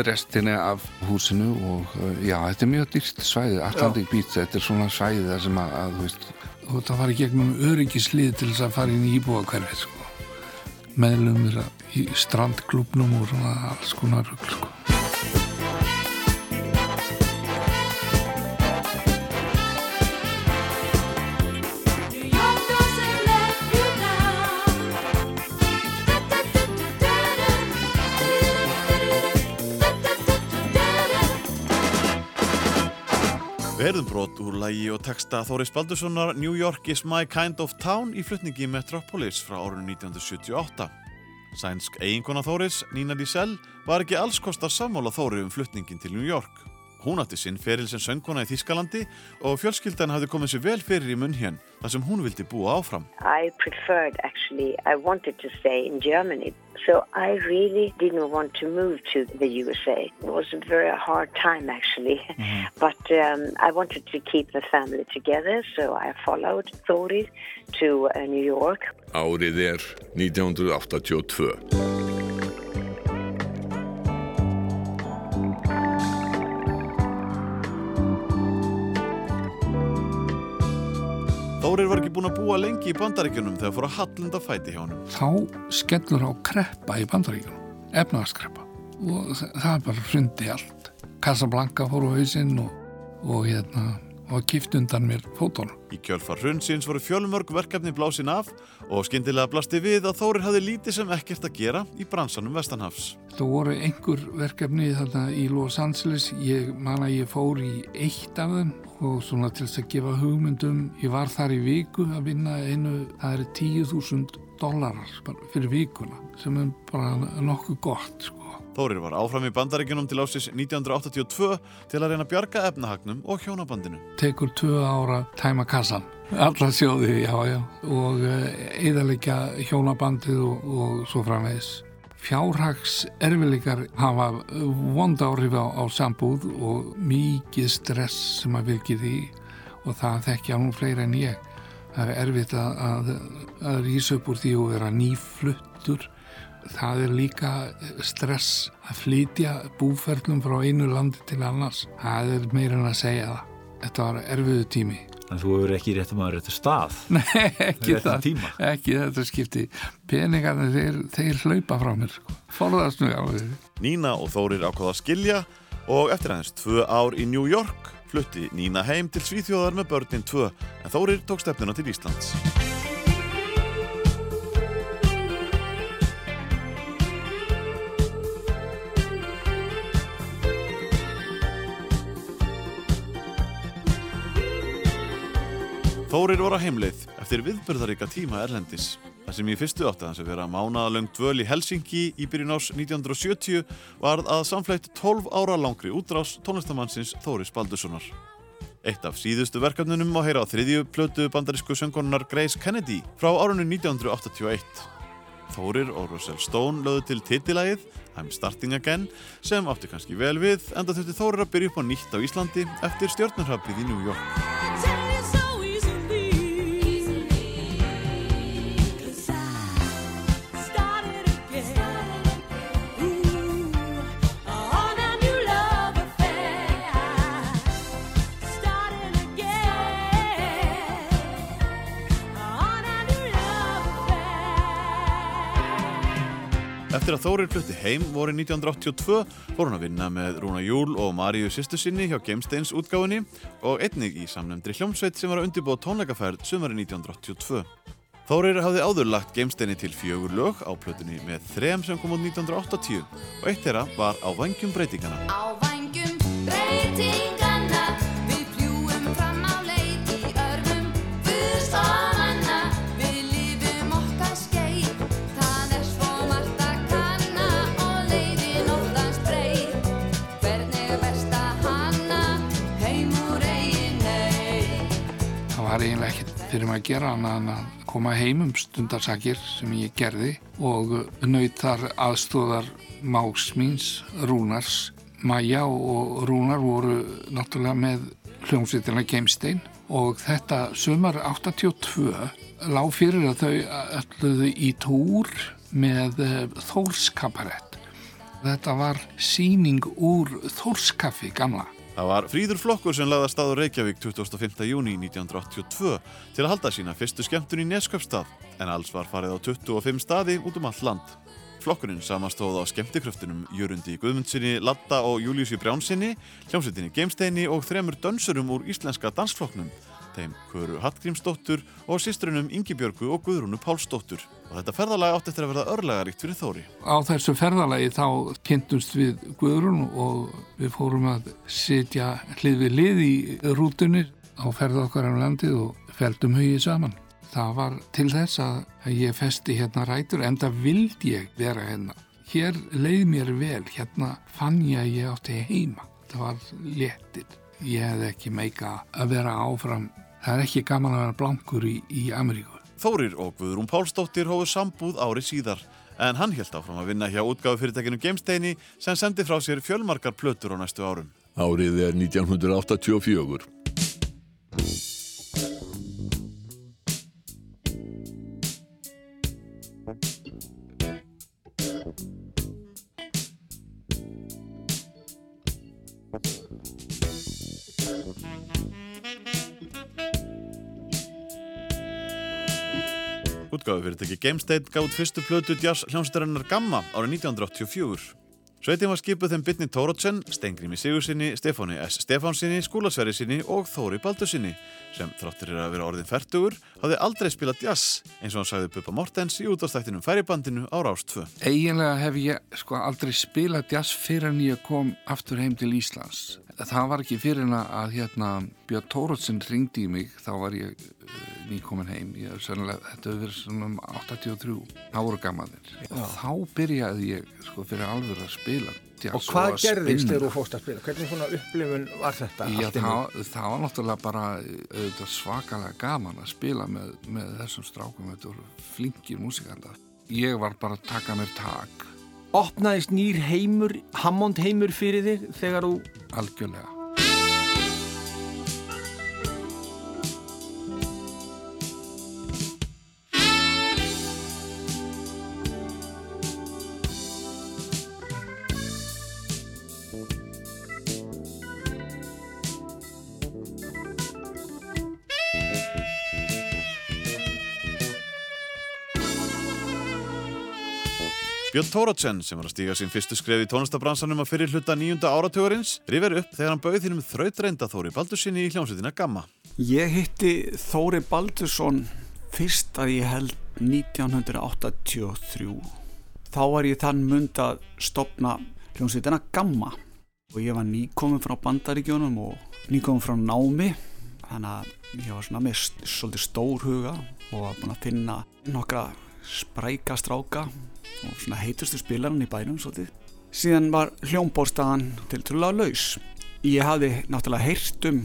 restinni af húsinu og uh, já, þetta er mjög dýrt svæði, Atlantic Beach, þetta er svona svæði þar sem að, að þú veist og þetta var í gegnum öryggislið til þess að fara inn í íbúa hverfið sko. meðlumir í strandklubnum og svona alls konar rugl sko. Verðum brot úr lægi og texta Þóris Baldurssonar New York is my kind of town í flutningi Metropolis frá árunni 1978. Sænsk eiginkona Þóris, Nina Diesel, var ekki alls kostar sammála Þóri um flutningin til New York. Hún átti sinn feril sem söngkona í Þískalandi og fjölskyldan hafði komið sér vel fyrir í munn hér þar sem hún vildi búa áfram. I preferred actually, I wanted to stay in Germany. So I really didn't want to move to the USA. It was a very hard time actually. But um, I wanted to keep the family together, so I followed Thori to uh, New York. Árið er 1982. Þórir var ekki búin að búa lengi í bandaríkjunum þegar fór að hallunda fæti hjá honum. þá skellur á kreppa í bandaríkjunum efnaðarskreppa og þa- það er bara hrundi allt Casablanca fór á hausinn og, og hérna og kipt undan mér fótónum Í kjölfar hrunsins voru fjölmörg verkefni blásin af og skyndilega blasti við að Þórir hafði lítið sem ekkert að gera í bransanum Vestanhafs. Það voru einhver verkefni þarna í Los Angeles, ég man að ég fór í eitt af þeim og svona til þess að gefa hugmyndum, ég var þar í viku að vinna einu, það eru 10.000 dólarar bara fyrir vikuna sem er bara nokkuð gott sko. Þórir var áfram í bandaríkjunum til ásis 1982 til að reyna að bjarga efnahagnum og hjónabandinu. Tekur tvö ára tæma kassan, alla sjóði, já, já, og eðalega hjónabandið og, og svo framvegis. Fjárhags erfileikar hafa vond áhrif á, á sambúð og mikið stress sem að virkið því og það þekkja nú fleira en ég. Það er erfitt að, að, að rýsa upp úr því og vera nýfluttur. Það er líka stress að flytja búferlum frá einu landi til annars. Það er meira en að segja það. Þetta var erfiðu tími. En þú hefur ekki rétt um að réttu stað. Nei, ekki Réttum það. tíma. Ekki þetta skipti. Peningarnir, þeir, þeir hlaupa frá mér. Sko. Forðast mig á því. Nína og Þórir ákváða að skilja og eftir aðeins tvö ár í New York flutti Nína heim til Svíþjóðar með börnin 2 en Þórir tók stefnuna til Íslands. Þórir var á heimleið eftir viðbörðaríka tíma Erlendis. Það sem í fyrstu átti hans að vera mánaðalöng dvöl í Helsingi í byrjun ás 1970 varð að samfleytt 12 ára langri útrás tónlistamannsins Þóris Baldurssonar. Eitt af síðustu verkefnunum má heyra á þriðju plötu bandarísku söngkonunar Grace Kennedy frá árunni 1981. Þórir og Russell Stone lögðu til titilægið I'm Starting Again sem átti kannski vel við enda þurfti Þórir að byrja upp á nýtt á Íslandi eftir stjórnarhafið í New York. Eftir að Þórir flutti heim voru 1982 fór hún að vinna með Rúna Júl og Maríu sýstu sinni hjá Gamesteins útgáfinni og einnig í samnefndri hljómsveit sem var að undirbúa tónleikaferð sumari 1982. Þórir hafði áður lagt Gamesteini til fjögur lög á plötunni með þrem sem kom út 1980 og eitt þeirra var á vangjum breytingana. Á vængjum breytinganna var eiginlega ekkert fyrir mig að gera annað en að koma heim um stundarsakir sem ég gerði og naut þar aðstóðar máks míns, Rúnars. Maja og Rúnar voru náttúrulega með hljómsveitina Geimstein og þetta sumar 82 lág fyrir að þau ölluðu í túr með eh, Þórskaparett. Þetta var síning úr Þórskaffi gamla. Það var fríður flokkur sem lagði að staður Reykjavík 25. júni 1982 til að halda sína fyrstu skemmtun í Nesköpstað en alls var farið á 25 staði út um allt land. Flokkurinn samastóð á skemmtikröftunum Jörundi Guðmundsinni, Latta og Júliussi Brjánsinni, hljómsveitinni Geimsteini og þremur dönsurum úr íslenska dansflokknum, þeim Köru Hallgrímsdóttur og sýstrunum Ingibjörgu og Guðrúnu Pálsdóttur. Og þetta ferðalag átti eftir að verða örlegaríkt fyrir Þóri. Á þessu ferðalagi þá kynntumst við Guðrún og við fórum að sitja hlið við lið í rútunni á ferða okkar um landið og feldum hugið saman. Það var til þess að ég festi hérna rætur en það vildi ég vera hérna. Hér leið mér vel, hérna fann ég að ég átti heima. Það var léttir. Ég hefði ekki meika að vera áfram. Það er ekki gaman að vera blankur í, í Ameríku. Þórir og Guðrún Pálsdóttir hófu sambúð ári síðar en hann held áfram að vinna hjá útgáfu fyrirtækinu Geimsteini sem sendi frá sér fjölmarkar plötur á næstu árum. Árið er 1984. Útgáfu fyrirtæki Geimstein gátt fyrstu plötu jazz hljómsveitarinnar Gamma árið 1984. Sveitin var skipuð þeim Bitni Tórótsen, Stengrími Sigursinni, Stefáni S. Stefánsinni, Skúlasverri sinni og Þóri Baldursinni sem þráttur er að vera orðin færtugur hafði aldrei spilað jazz eins og hann sagði Bubba Mortens í útastættinum færibandinu á Rás 2. Eiginlega hef ég sko aldrei spilað jazz fyrir en ég kom aftur heim til Íslands. Það var ekki fyrir en að hérna Björn Tórótsen ringdi í mig, þá var ég uh, nýkomin heim. Ég, sennilega, þetta hefur verið svona um 83, þá voru gammaðir. Og þá byrjaði ég sko fyrir alveg að spila jazz Og hvað að gerðist þegar þú fórst að spila? Hvernig svona upplifun var þetta? Já, það, það var náttúrulega bara auðvitað svakalega gaman að spila með, með þessum strákum, þetta voru flinkir músikandar. Ég var bara að taka mér tak. Opnaðist nýr heimur, Hammond heimur fyrir þig þegar þú... Algjörlega. Björn Tóratsen sem var að stíga sín fyrstu skref í tónlistabransanum að fyrir hluta nýjunda áratugurins rifjar upp þegar hann bauð þínum þrautreynda Þóri Baldursinni í hljómsveitina Gamma. Ég hitti Þóri Baldursson fyrst að ég held 1983. Þá var ég þann mund að stopna hljómsveitina Gamma og ég var nýkomin frá bandaríkjónum og nýkomin frá námi þannig að ég var svona með svolítið stór huga og var búin að finna nokkra spræka stráka og svona heitustu spilarinn í bænum svolítið. Síðan var hljómbórstaðan til trúlega laus. Ég hafði náttúrulega heyrt um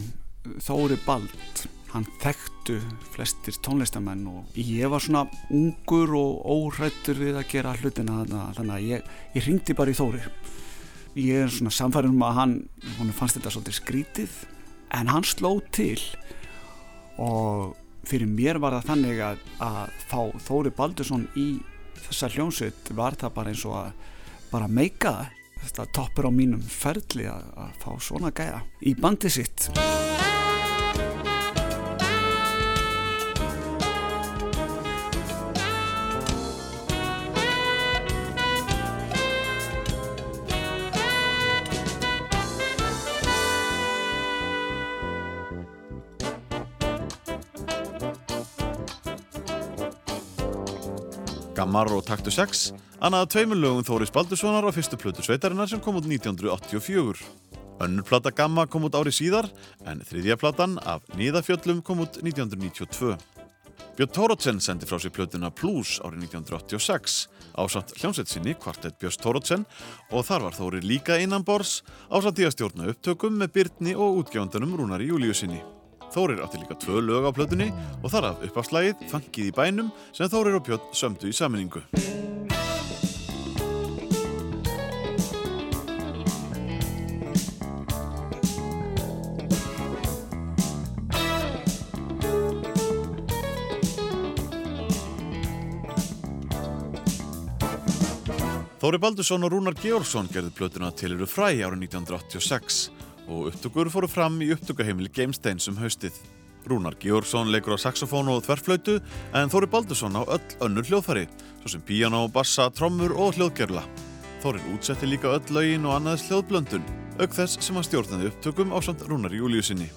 Þóri Bald hann þekktu flestir tónlistamenn og ég var svona ungur og óhrættur við að gera hlutina þannig að ég, ég ringdi bara í Þóri ég er svona samfærum um að hann hún fannst þetta svolítið skrítið en hann sló til og fyrir mér var það þannig að, að fá Þóri Baldursson í þessa hljómsveit var það bara eins og að bara meika þetta toppur á mínum ferli að, að fá svona gæja í bandi sitt Og Taktu 6, annað tveimur lögum Þóris Baldurssonar á fyrstu plötu sveitarinnar sem kom út 1984. Önnur plata Gamma kom út ári síðar, en þriðja platan af Níðafjöllum kom út 1992. Björn Tórótsen sendi frá sér plötuna Plus árið 1986 ásamt hljómsveit sinni Kvartett Björns Tórótsen og þar var Þóri líka innan bors ásamt því að stjórna upptökum með Byrni og útgefandunum Rúnari Júliusinni. Þórir átti líka tvö lög á plötunni og þar af uppafslægið Fangið í bænum sem Þórir og Björn sömdu í saminningu. Þóri Baldursson og Rúnar Georgsson gerði plötuna til eru fræ árið 1986 og upptökur fóru fram í upptökuheimili Gamesteins um haustið. Rúnar Georgsson leikur á saxofón og þverflautu en Þóri Baldursson á öll önnur hljóðfæri, svo sem piano, bassa, trommur og hljóðgerla. Þórir útsetti líka öll lögin og annaðis hljóðblöndun, auk þess sem hann stjórnaði upptökum á samt Rúnar Júliusinni.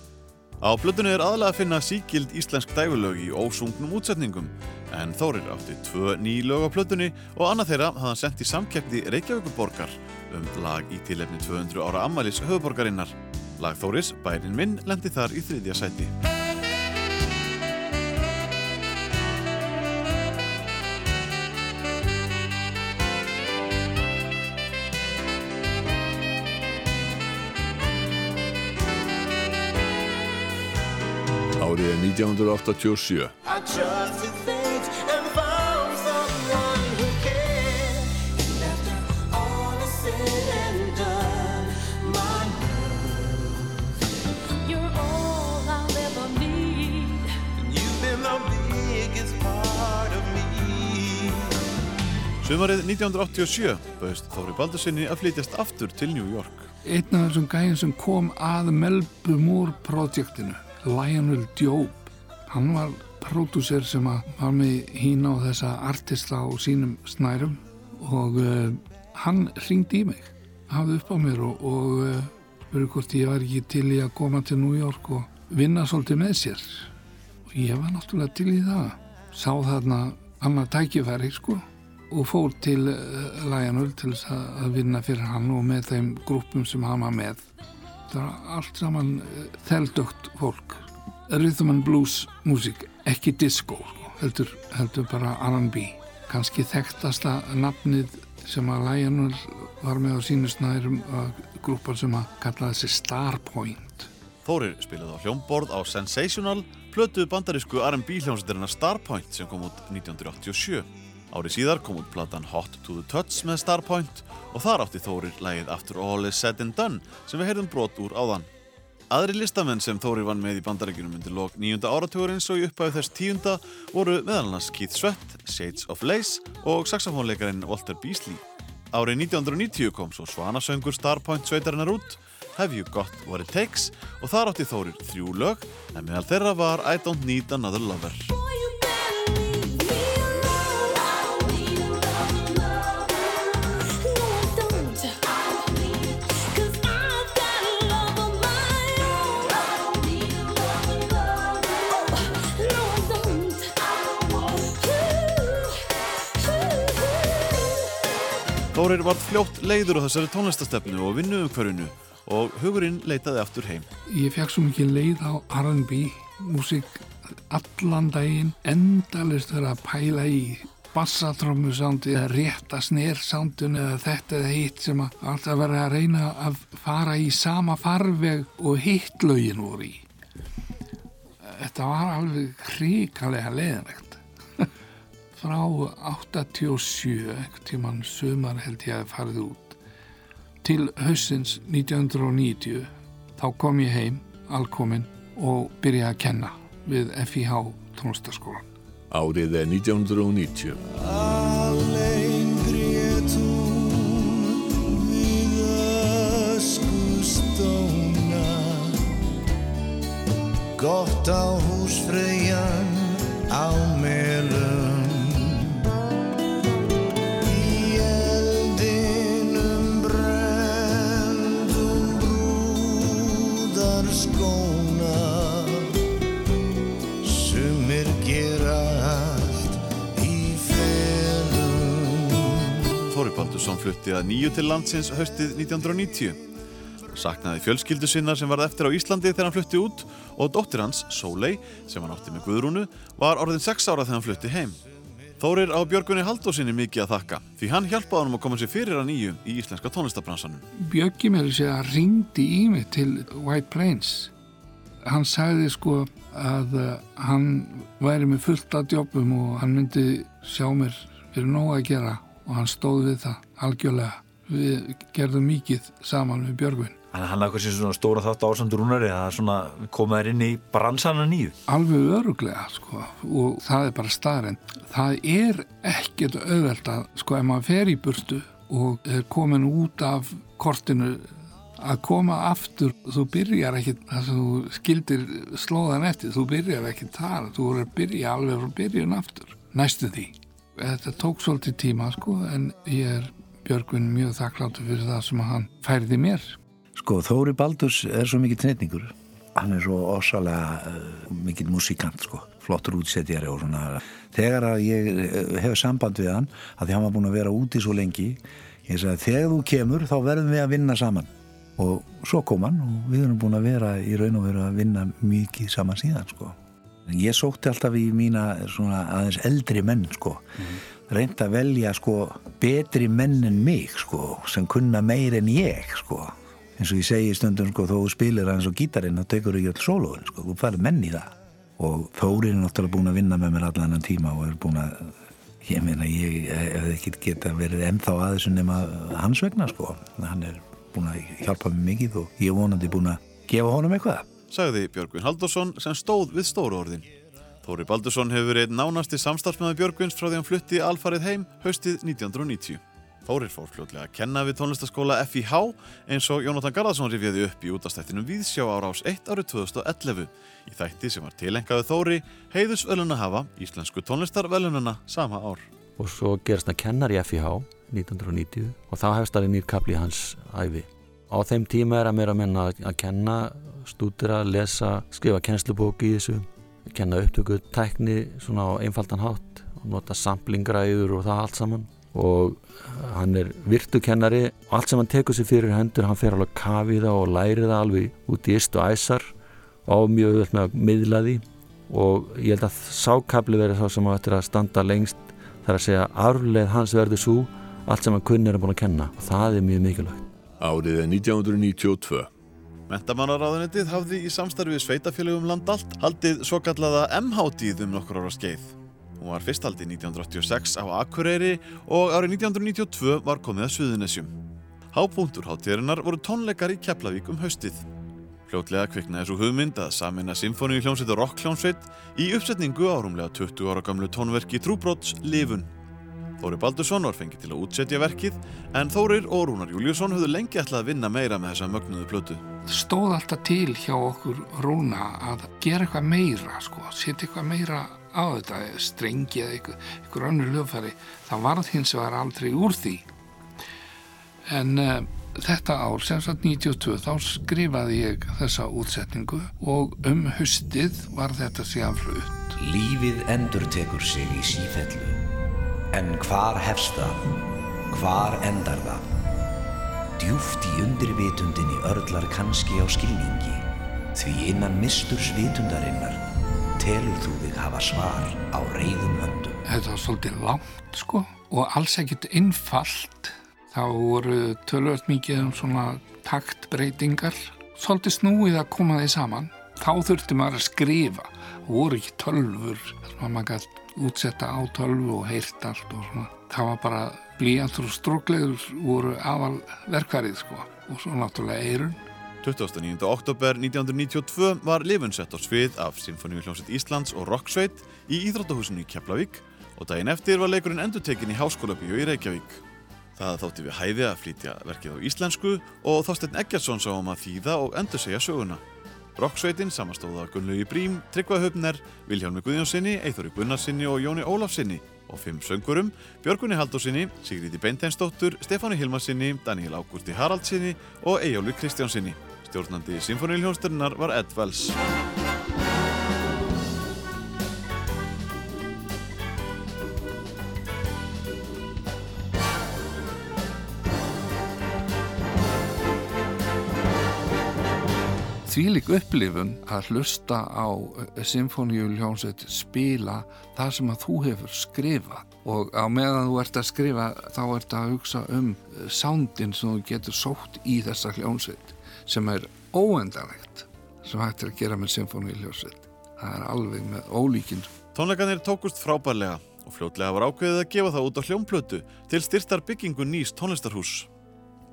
Á blöndunni er aðlega að finna síkild íslensk dægulög í ósungnum útsetningum en Þórir átti tvö ný lög á plötunni og annað þeirra hafði hann sendt í samkeppni Reykjavíkuborgar um lag í tilefni 200 ára ammælis höfuborgarinnar. Lag Þóris, Bærin minn, lendi þar í þriðja sæti. Árið er 1987. Sumarið 1987 bauðist Þóri Baldursinni að flytjast aftur til New York. Einn af þessum gæðin sem kom að Melbu Moore projektinu, Lionel Diop, hann var pródúser sem var með hína og þessa artista á sínum snærum og uh, hann ringdi í mig, hafði upp á mér og, og uh, verið hvort ég var ekki til í að koma til New York og vinna svolítið með sér. Og ég var náttúrulega til í það. Sá þarna annað tækifæri sko og fór til uh, Lionel til þess að, vinna fyrir hann og með þeim grúpum sem hann var með. Það var allt saman uh, þeldögt fólk. Rhythm and blues músík, ekki disco sko, heldur, heldur bara R&B kannski þekktasta nafnið sem að Lionel var með á sínu snærum grúpar sem að kallaði sig Starpoint Þórir spilaði á hljómborð á Sensational, plötu bandarísku R&B hljómsveitirina Starpoint sem kom út 1987. Árið síðar kom út platan Hot to the Touch með Starpoint og þar átti Þórir lægið After All is Said and Done sem við heyrðum brot úr áðan. Aðri listamenn sem Þórir vann með í bandarækjunum undir lok nýjunda áratugurins og í upphæðu þess tíunda voru meðal annars Keith Sweat, Shades of Lace og saxofónleikarin Walter Beasley. Árið 1990 kom svo svanasöngur Starpoint sveitarinnar út, Have You Got What It Takes og þar átti Þórir þrjú lög en meðal þeirra var I Don't Need Another Lover. Þórir var fljótt leiður á þessari tónlistastefnu og vinnu umhverfinu og hugurinn leitaði aftur heim. Ég fekk svo mikið leið á R&B músík allan daginn endalist verið að pæla í bassatrömmu sándi eða rétta snersándun eða þetta eða hitt sem að alltaf verið að reyna að fara í sama farveg og hitt lögin voru í þetta var alveg hrikalega leiðanlegt frá 87 einhvern tímann sumar held ég að farið út til haustins 1990 þá kom ég heim alkomin og byrjaði að kenna við FIH tónlistaskólan Árið er 1990. Allein grét hún við öskustóna Gott á húsfreyjan á melum skóna Sumir gera allt í felum Þóri Baldursson flutti að nýju til landsins haustið 1990. Saknaði fjölskyldu sinna sem varð eftir á Íslandi þegar hann flutti út og dóttir hans, Sóley, sem hann átti með Guðrúnu, var orðin 6 ára þegar hann flutti heim. Þórir á Björgunni Haldósinni mikið að þakka því hann hjálpaði honum að koma sér fyrir að nýju í íslenska tónlistabransanum. Bjöggi mér að segja að ringdi í mig til White Plains. Hann sagði sko að uh, hann væri með fullt af jobbum og hann myndi sjá mér fyrir nóg að gera og hann stóð við það algjörlega. Við gerðum mikið saman við Björgvin Þannig að hann hafði eitthvað svona stóra þátt ásamt rúnari að koma þær inn í bransana nýju. alveg öruglega sko og það er bara starrend það er ekkert auðvelt að sko ef maður fer í burtu og er komin út af kortinu að koma aftur þú byrjar ekki það sem þú skildir slóðan eftir þú byrjar ekki þar, þú voru að byrja alveg frá byrjun aftur, næstu því. Þetta tók svolítið tíma sko en ég er Björgvin mjög þakkláttur fyrir það sem hann færði mér Sko, Þóri Baldurs er svo mikið treytningur. Hann er svo ósalega uh, mikið músikant, sko. Flottur útsetjari og svona. Þegar að ég uh, hef samband við hann, að því hann var búin að vera úti svo lengi, ég sagði, þegar þú kemur, þá verðum við að vinna saman. Og svo kom hann og við erum búin að vera í raun og veru að vinna mikið saman síðan, sko. Ég sótti alltaf í mína svona aðeins eldri menn, sko. Reynd að velja, sko, betri menn en mig, sko, sem kunna meir en ég, sko eins og ég segi stundum sko, þó spilir hans og gítarinn þá tekur ekki öll sólóin sko, þú farið menn í það og Þórir er náttúrulega búin að vinna með mér allan enn tíma og er búin að ég meina ég hef ekki geta verið ennþá að þessu nema hans vegna sko, hann er búin að hjálpa mér mikið og ég er vonandi búin að gefa honum eitthvað Sagði Björgvin Haldursson sem stóð við stóru orðin. Þóri Baldursson hefur verið nánasti samstarfsmaður Björgvins frá því hann flutti alfarið heim haustið 1990. Þórir fór fljótlega að kenna við tónlistaskóla FIH eins og Jónatan Garðarsson rifjaði upp í útastættinum Víðsjá ára ás 1 árið 2011 í þætti sem var tilengaðu Þóri heiðus veluna hafa íslensku tónlistarvelununa sama ár. og svo gerist hann kennar í FIH 1990 og þá hefst það í hans æfi. Á þeim tíma er að mér að menna að kenna, stúdira, lesa, skrifa kennslubók í þessu, kenna upptöku tækni svona á einfaldan hátt og nota samplingræður og það allt saman og hann er virtu kennari og allt sem hann tekur sér fyrir hendur hann fer alveg kafið það og læri það alveg út í ist og æsar og mjög öll með að miðla því og ég held að sákabli verið þá sem að þetta er að standa lengst þar að segja arfleð hans verður svo allt sem hann kunni er búin að kenna og það er mjög mikilvægt Árið er 1992. Mentamálaráðunetið hafði í samstarfi við sveitafélögum land allt haldið svo kallaða MH-tíð um nokkur ára skeið. Hún var fyrst haldið 1986 á Akureyri og árið 1992 var komið að Suðunesjum. Hápunktur hátíðarinnar voru tónleikar í Keflavík um haustið. Fljótlega kviknaði svo hugmynd að samina symfóníu hljómsveit og rockhljómsveit í uppsetningu árumlega 20 ára gamlu tónverki Trúbrots Livun. Þóri Baldursson var fengið til að útsetja verkið en Þórir og Rúnar Júliusson höfðu lengi ætlað að vinna meira með þessa mögnuðu plötu. stóð alltaf til hjá okkur Rúna að gera eitthvað meira sko, setja eitthvað meira á þetta strengi eða eitthvað, eitthvað önnur lögfæri það varð hins vegar aldrei úr því en uh, þetta ár, sem sagt 92 þá skrifaði ég þessa útsetningu og um hustið var þetta síðan flutt Lífið endur tekur sig í sífellu En hvar hefst það? Hvar endar það? Djúft í undirvitundinni örlar kannski á skilningi því innan misturs vitundarinnar telur þú þig hafa svar á reyðum höndum. Þetta var svolítið langt sko og alls ekkit einfalt. Þá voru tölvöld mikið um svona taktbreytingar. Svolítið snúið að koma því saman. Þá þurfti maður að skrifa. Það voru ekki tölfur. Þannig að maður gæti útsetta á tölvu og heyrt allt og svona. Það var bara blíjantur og stróklegur voru aðal verkværið sko. Og svo náttúrulega eirun. 29. oktober 1992 var lifun sett á svið af Sinfoníu hljómsveit Íslands og Rocksveit í Íþróttahúsinu í Keflavík og daginn eftir var leikurinn endurtekin í Háskólabíu í Reykjavík. Það þótti við hæði að flytja verkið á íslensku og Þorsteinn Eggertsson sá um að þýða og endur segja söguna. Rocksveitin samastóða Gunnlaugi Brím, Tryggvað Höfner, Vilhjálmi Guðjónssoni, Eithori Gunnarsinni og Jóni Ólafsinni og fimm söngurum, Björgunni Haldósinni, Sigríði Beinteinsdóttur, Stefáni Hilmarsinni, Daniel Ágústi Haraldsinni og Eyjólu Kristjánsinni. Stjórnandi Sinfoníuljónstörnar var Ed Wells. Þvílik upplifun að hlusta á symfóníuljónsveit spila það sem að þú hefur skrifað og á meðan þú ert að skrifa þá ert að hugsa um sándin sem þú getur sótt í þessa hljónsveit sem er óendanlegt sem hægt er að gera með symfóníuljónsveit. Það er alveg með ólíkinn. Tónleikanir tókust frábærlega og fljótlega var ákveðið að gefa það út á hljómplötu til styrtar byggingu nýs tónlistarhús.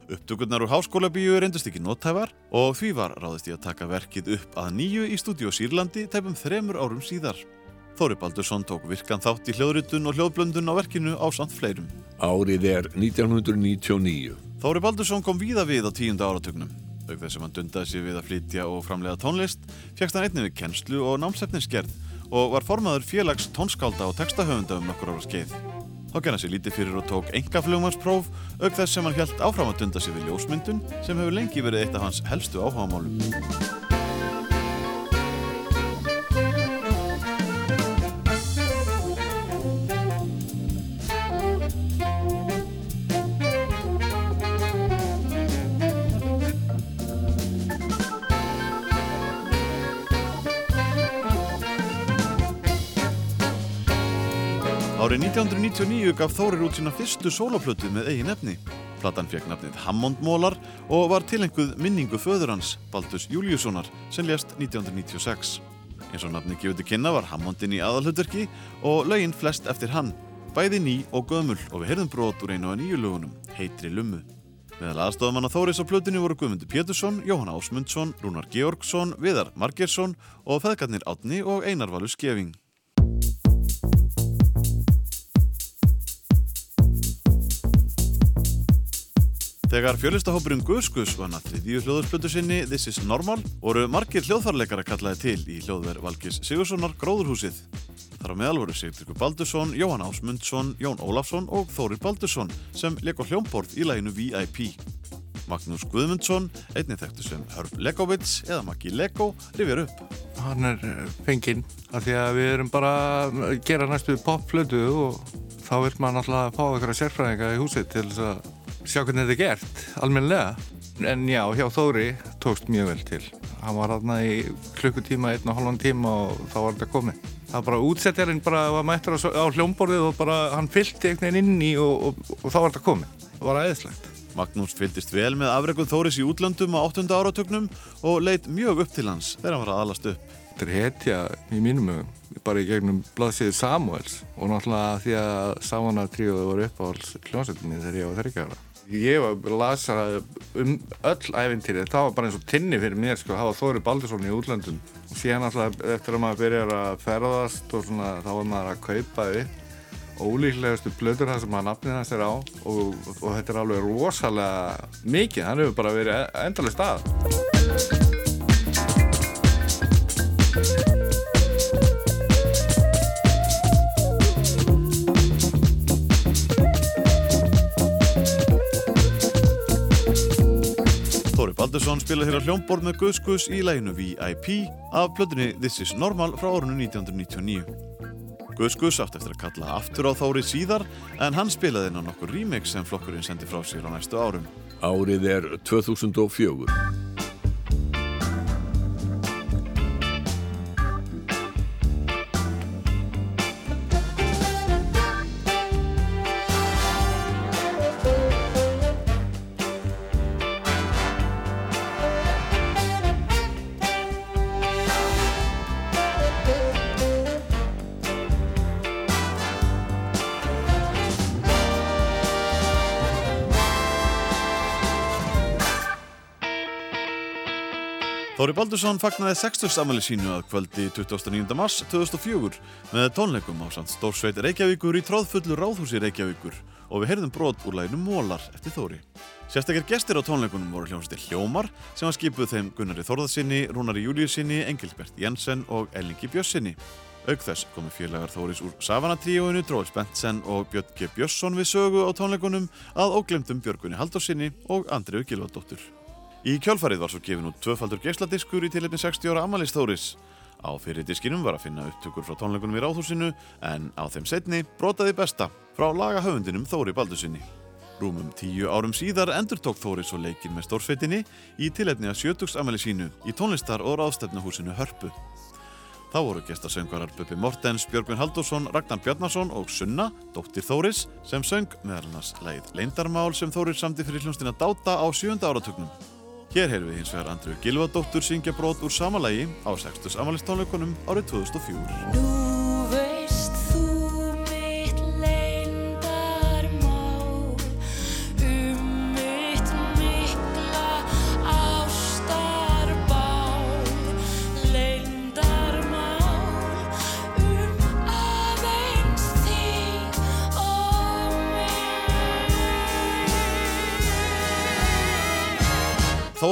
Upptökurnar úr háskólabíu reyndust ekki nóttæfar og því var ráðist í að taka verkið upp að nýju í stúdíu Sýrlandi tæpum þremur árum síðar. Þóri Baldursson tók virkan þátt í hljóðritun og hljóðblöndun á verkinu á samt fleirum. Árið er 1999. Þóri Baldursson kom víða við á tíunda áratugnum. Auk þess að hann dundaði sér við að flytja og framlega tónlist, fjagst hann einnig við kennslu og námsefninsgerð og var formaður félags tónskálda og textahöfunda um nokkur ára skeið. Þá gerði hann sér lítið fyrir og tók enga flugmannspróf, auk þess sem hann hjælt áfram að dunda sér við ljósmyndun sem hefur lengi verið eitt af hans helstu áhugamálum. Árið 1999 gaf Þórir út sína fyrstu sóloplötu með eigin efni. Platan fekk nafnið Hammondmólar og var tilenguð minningu föður hans, Baldus Júliussonar, sem lést 1996. Eins og nafni gefur til kynna var Hammondin í aðalhutverki og lögin flest eftir hann, bæði ný og gömul og við heyrðum brot úr einu af nýju lögunum, Heitri Lummu. Meðal aðstofamanna Þóris á plötunni voru Guðmundur Pétursson, Jóhann Ásmundsson, Rúnar Georgsson, Viðar Margersson og feðgarnir Átni og Einar Valur Skeving. Þegar fjölistahópurinn Guðskus vann að þriðju hljóðurspötu sinni This is Normal voru margir hljóðfarleikara kallaði til í hljóðver Valgis Sigurssonar Gróðurhúsið. Þar á meðal voru Sigtryggur Baldursson, Jóhann Ásmundsson, Jón Ólafsson og Þórir Baldursson sem leik á hljómborð í læginu VIP. Magnús Guðmundsson, einnig þekktu sem Hörb Legovits eða Maggi Lego, rifjar upp. Hann er eh, fenginn af því að við erum bara að gera næstu popflötu og þá vil maður náttúrulega fá eitthvað sérfræðinga í húsið til þess að sjá hvernig þetta er gert, almennilega. En já, hjá Þóri tókst mjög vel til. Hann var hérna í klukkutíma, einn og halvan tíma og þá var þetta komið. Það var bara útsettjarinn bara var mættur á, hljómborðið og bara hann fyllti einhvern veginn inn í og, og, og, þá var þetta komið. Það var aðeinslegt. Magnús fylgdist vel með afreguð Þóris í útlöndum á 8. áratögnum og leitt mjög upp til hans þegar hann var að alast upp. Þetta er hetja í mínum hugum, bara í gegnum blaðsíðu Samuels og náttúrulega því að Savana tríóðu voru upp á hljómsveitinni þegar ég var þryggjára. Ég var að lasa um öll æfintýri, það var bara eins og tinni fyrir mér sko, það var Þóri Baldursson í útlöndum. Og síðan alltaf eftir að maður byrjar að ferðast og svona þá var maður að kaupa upp ólíklegustu blöður það sem að nafnið hans er á. Og, og þetta er alveg rosalega mikið, hann hefur bara verið endalega stað. Baldursson spilaði hér á hljómborð með Guðskus í læginu VIP af plötunni This is Normal frá árunni 1999. Gus Gus átt eftir að kalla aftur á Þóri síðar en hann spilaði inn á nokkur remix sem flokkurinn sendi frá sér á næstu árum. Árið er 2004. Þóri Baldursson fagnaði 60 amali sínu að kvöldi 29. mars 2004 með tónleikum á samt Stórsveit Reykjavíkur í tróðfullu ráðhúsi Reykjavíkur og við heyrðum brot úr læginu Mólar eftir Þóri. Sérstakar gestir á tónleikunum voru hljómsveitir Hljómar sem var skipuð þeim Gunnari Þórðarsinni, Rúnari Júliusinni, Engilbert Jensen og Ellingi Bjössinni. Auk þess komu félagar Þóris úr Savana-tríóinu, Dróðs Bentsen og Björn G. Björnsson við sögu á tónleikunum að óglemdum Björgunni Haldórsinni og Andriu Gilvardóttur. Í kjálfarið var svo gefin út tvöfaldur geisladiskur í tilefni 60 ára amalist Þóris. Á fyrir diskinum var að finna upptökur frá tónleikunum í Ráðhúsinu en á þeim setni brotaði besta frá lagahöfundinum Þóri Baldursinni. Rúmum tíu árum síðar endur tók Þóri svo leikinn með stórsveitinni í tilefni að sjötugs amali sínu í tónlistar- og ráðstefnuhúsinu Hörpu. Þá voru gestasöngvarar Bubbi Mortens, Björgvin Halldórsson, Ragnar Bjarnason og Sunna, dóttir Þóris, sem söng meðal annars leið Leindarmál sem Þóris samdi fyrir hljónstina Dáta á sjönda áratugnum. Hér heyrðum við hins vegar Andriu Gilvadóttur syngja brot úr sama lagi á 60. amalistónleikunum árið 2004.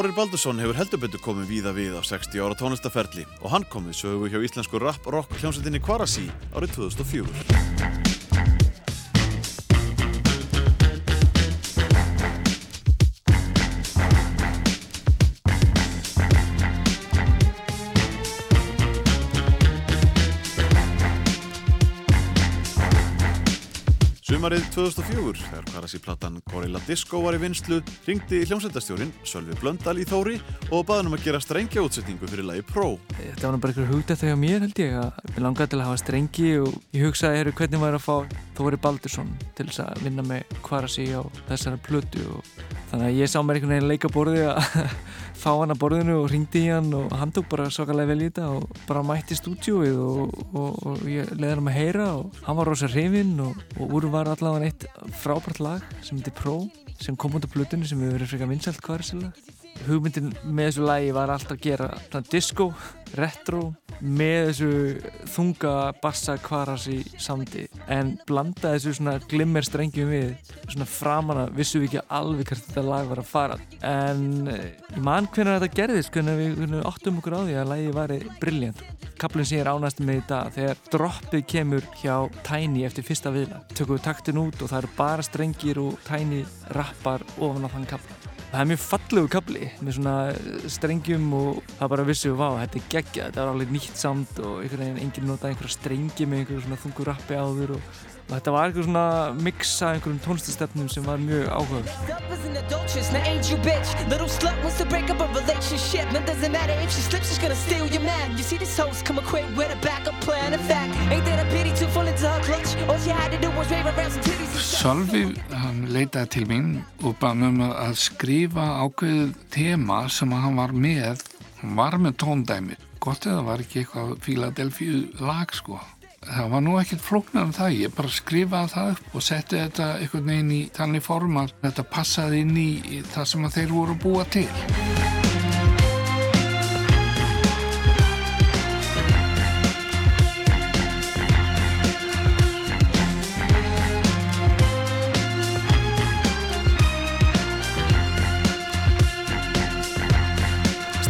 Þórir Baldursson hefur heldur betur komið víða við á 60 ára tónlistaferli og hann kom við sögu hjá íslensku rap-rock hljómsveitinni Kvarasi árið 2004. Sumarið 2004, þegar Kvarasi-platan Gorilla Disco var í vinslu, ringdi hljómsveitastjórin Sölvi Blöndal í Þóri og baði hann um að gera strengja útsetningu fyrir lagi Pro. Þetta var bara einhver hugdætt hjá mér held ég að ég langaði til að hafa strengi og ég hugsaði heru, hvernig var að fá Þóri Baldursson til þess að vinna með Kvarasi á þessari plötu og þannig að ég sá mér einhvern veginn leika borði að fá hann að borðinu og ringdi í hann og hann tók bara svakalega vel í þetta og bara mætti í stúdíóið og, og, og ég leiði hann að heyra og hann var rosa hrifinn og, og úr var allavega eitt frábært lag sem heitir Pro sem kom út á plötunni sem hefur verið frekar vinsælt Kvarasi-lag hugmyndin með þessu lagi var alltaf að gera svona disco, retro með þessu þunga bassa kvarasi samdi en blanda þessu svona glimmer strengjum við svona framan að vissum við ekki alveg hvert þetta lag var að fara. En eh, ég man hvernig þetta gerðist hvernig við, hvernig við áttum okkur á því að lagi væri brilljant kaplinn sem ég er ánæst með í dag þegar droppið kemur hjá Tiny eftir fyrsta viðlag. Tökum við taktin út og það eru bara strengir og Tiny rappar ofan á þann kapla það er mjög fallegu kapli með svona strengjum og það bara vissu vá, þetta er geggja, þetta er alveg nýtt samt og einhvern veginn enginn notaði einhverja strengi með einhverju svona þungu rappi áður og, og þetta var eitthvað svona mix af einhverjum tónlistastefnum sem var mjög áhugaður hann leitaði til mín og baði mig um að- að skrifa ákveðið tema sem að hann var með. Hann var með tóndæmi. Gott eða var ekki eitthvað Philadelphia lag sko það var nú ekkert flóknar um það. Ég bara skrifaði það upp og setti þetta einhvern veginn í þannig form að þetta passaði inn í það sem þeir voru búa til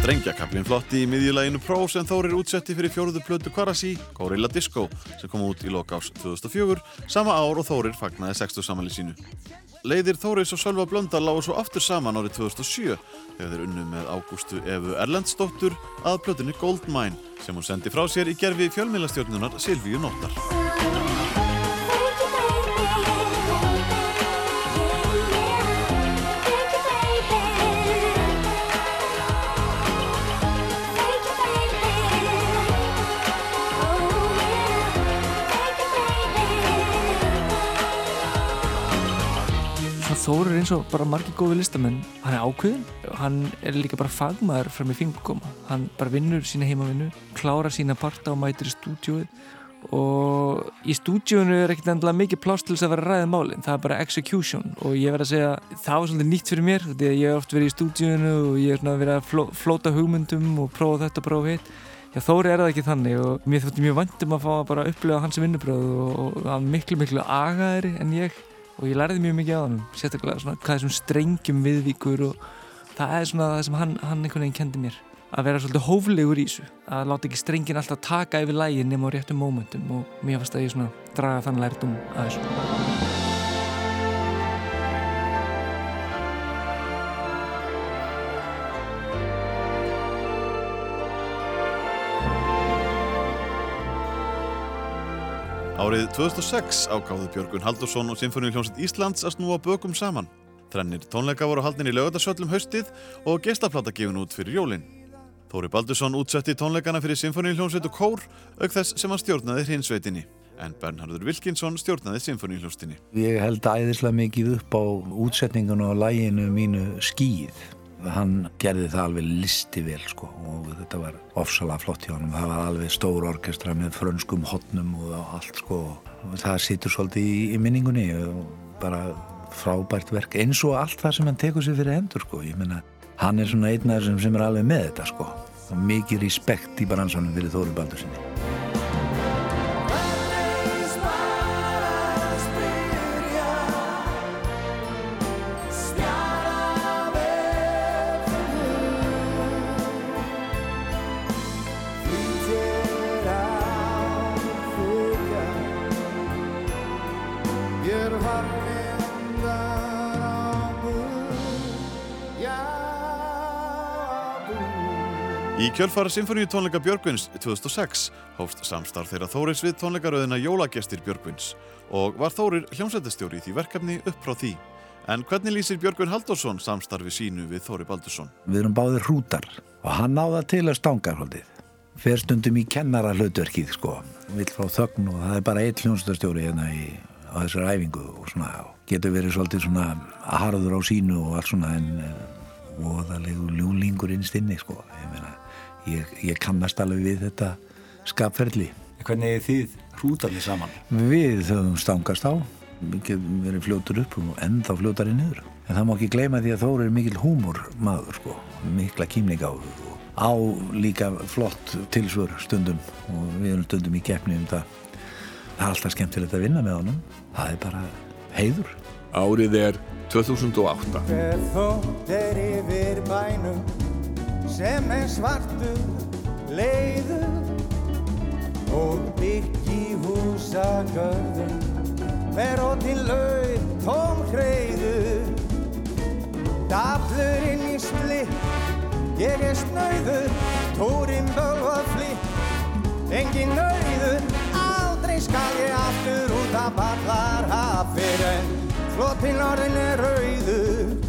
Strengjakaflin flotti í miðjuleginu Pro sem Þórir útsetti fyrir fjóruðu plötu Kvarasi, Gorilla Disco, sem kom út í lokás 2004, sama ár og Þórir fagnaði 60 samanli sínu. Leiðir Þóris og Sölva Blöndal lágu svo aftur saman árið 2007 þegar þeir unnu með Ágústu Efu Erlendsdóttur að plötunni Goldmine sem hún sendi frá sér í gerfi fjölmiðlastjórnunar Silvíu Nóttar. Þór er eins og bara margir góði listamenn. Hann er ákveðin, hann er líka bara fagmaður fram í fingurkoma, hann bara vinnur sína heimavinnu, klára sína parta og mætir í stúdjóið og í stúdjóinu er ekkert endilega mikið pláss til þess að vera að ræða málinn, það er bara execution. Og ég verð að segja, það var svolítið nýtt fyrir mér því að ég hef oft verið í stúdjóinu og ég svona verið að fló, flóta hugmyndum og prófa þetta og prófa hitt. Já, Þóri er það ekki þannig og mér þótti mjög vandum að fá að bara upplifa hans vinnubröð og, og hann miklu, miklu agaðri en ég og ég lærði mjög mikið á hann sérstaklega svona hvað þessum strengjum viðvíkur og það er svona það sem hann, hann einhvern veginn kendi mér. Að vera svolítið hóflegur í þessu að láta ekki strengin alltaf taka yfir lægin nema á réttum mómentum og mér fannst að ég svona draga þann lærdum að þessu Árið 2006 ágáðu Björgun Haldursson og Sinfoníuljónsett Íslands að snúa bökum saman. Þrennir tónleika voru haldin í lögadarsöllum haustið og gestaplata gefin út fyrir jólin. Þóri Baldursson útsetti tónleikana fyrir Sinfoníuljónsett og Kór auk þess sem hann stjórnaði hrinsveitinni. En Bernhardur Wilkinsson stjórnaði Sinfoníuljónstinni. Ég held æðislega mikið upp á útsetningun og læginu mínu skýð. Hann gerði það alveg listi vel sko og þetta var ofsalega flott hjá hann. Það var alveg stór orkestra með frönskum hotnum og allt sko. Og það situr svolítið í, í minningunni og bara frábært verk eins og allt það sem hann tekur sér fyrir hendur sko. Ég meina, hann er svona einn af þessum sem er alveg með þetta sko. Og mikið respekt í bransanum fyrir Þóri Baldur sinni. Kjölfara Sinfoníu tónleika Björgvins 2006 hófst samstarf þeirra Þóris við tónleikaröðina Jólagestir Björgvins og var Þórir hljómsættastjóri í því verkefni upp frá því. En hvernig lýsir Björgvin Halldórsson samstarfi sínu við Þóri Baldursson? Við erum báðir hrútar og hann náða til að stanga haldið. Fer stundum í kennara hlutverkið sko. Vill frá þögn og það er bara eitt hljómsættastjóri hérna í, á þessar æfingu og svona getur verið svolítið svona harður á sínu og allt svona en voðalegu ljúlingur innst inni sko. Ég meina ég, ég kannast alveg við þetta skapferðli. Hvernig er þið hrútarnir saman? Við höfum stangast á, getum verið fljótur upp og ennþá fljótari niður. En það má ekki gleyma því að Þór er mikil húmor maður sko, mikla kýmning á og á líka flott tilsvör stundum og við erum stundum í keppni um það. Það er alltaf skemmtilegt að vinna með honum, það er bara heiður. Árið er 2008. sem er svartur leiður og byggi húsagörðum. Ver og til laug tóm hreiður. Daflur inn í splitt ég er snöyður túrin bölvað flitt engin nöyður aldrei skal ég aftur út af ballar hafir en flottin orðin er rauður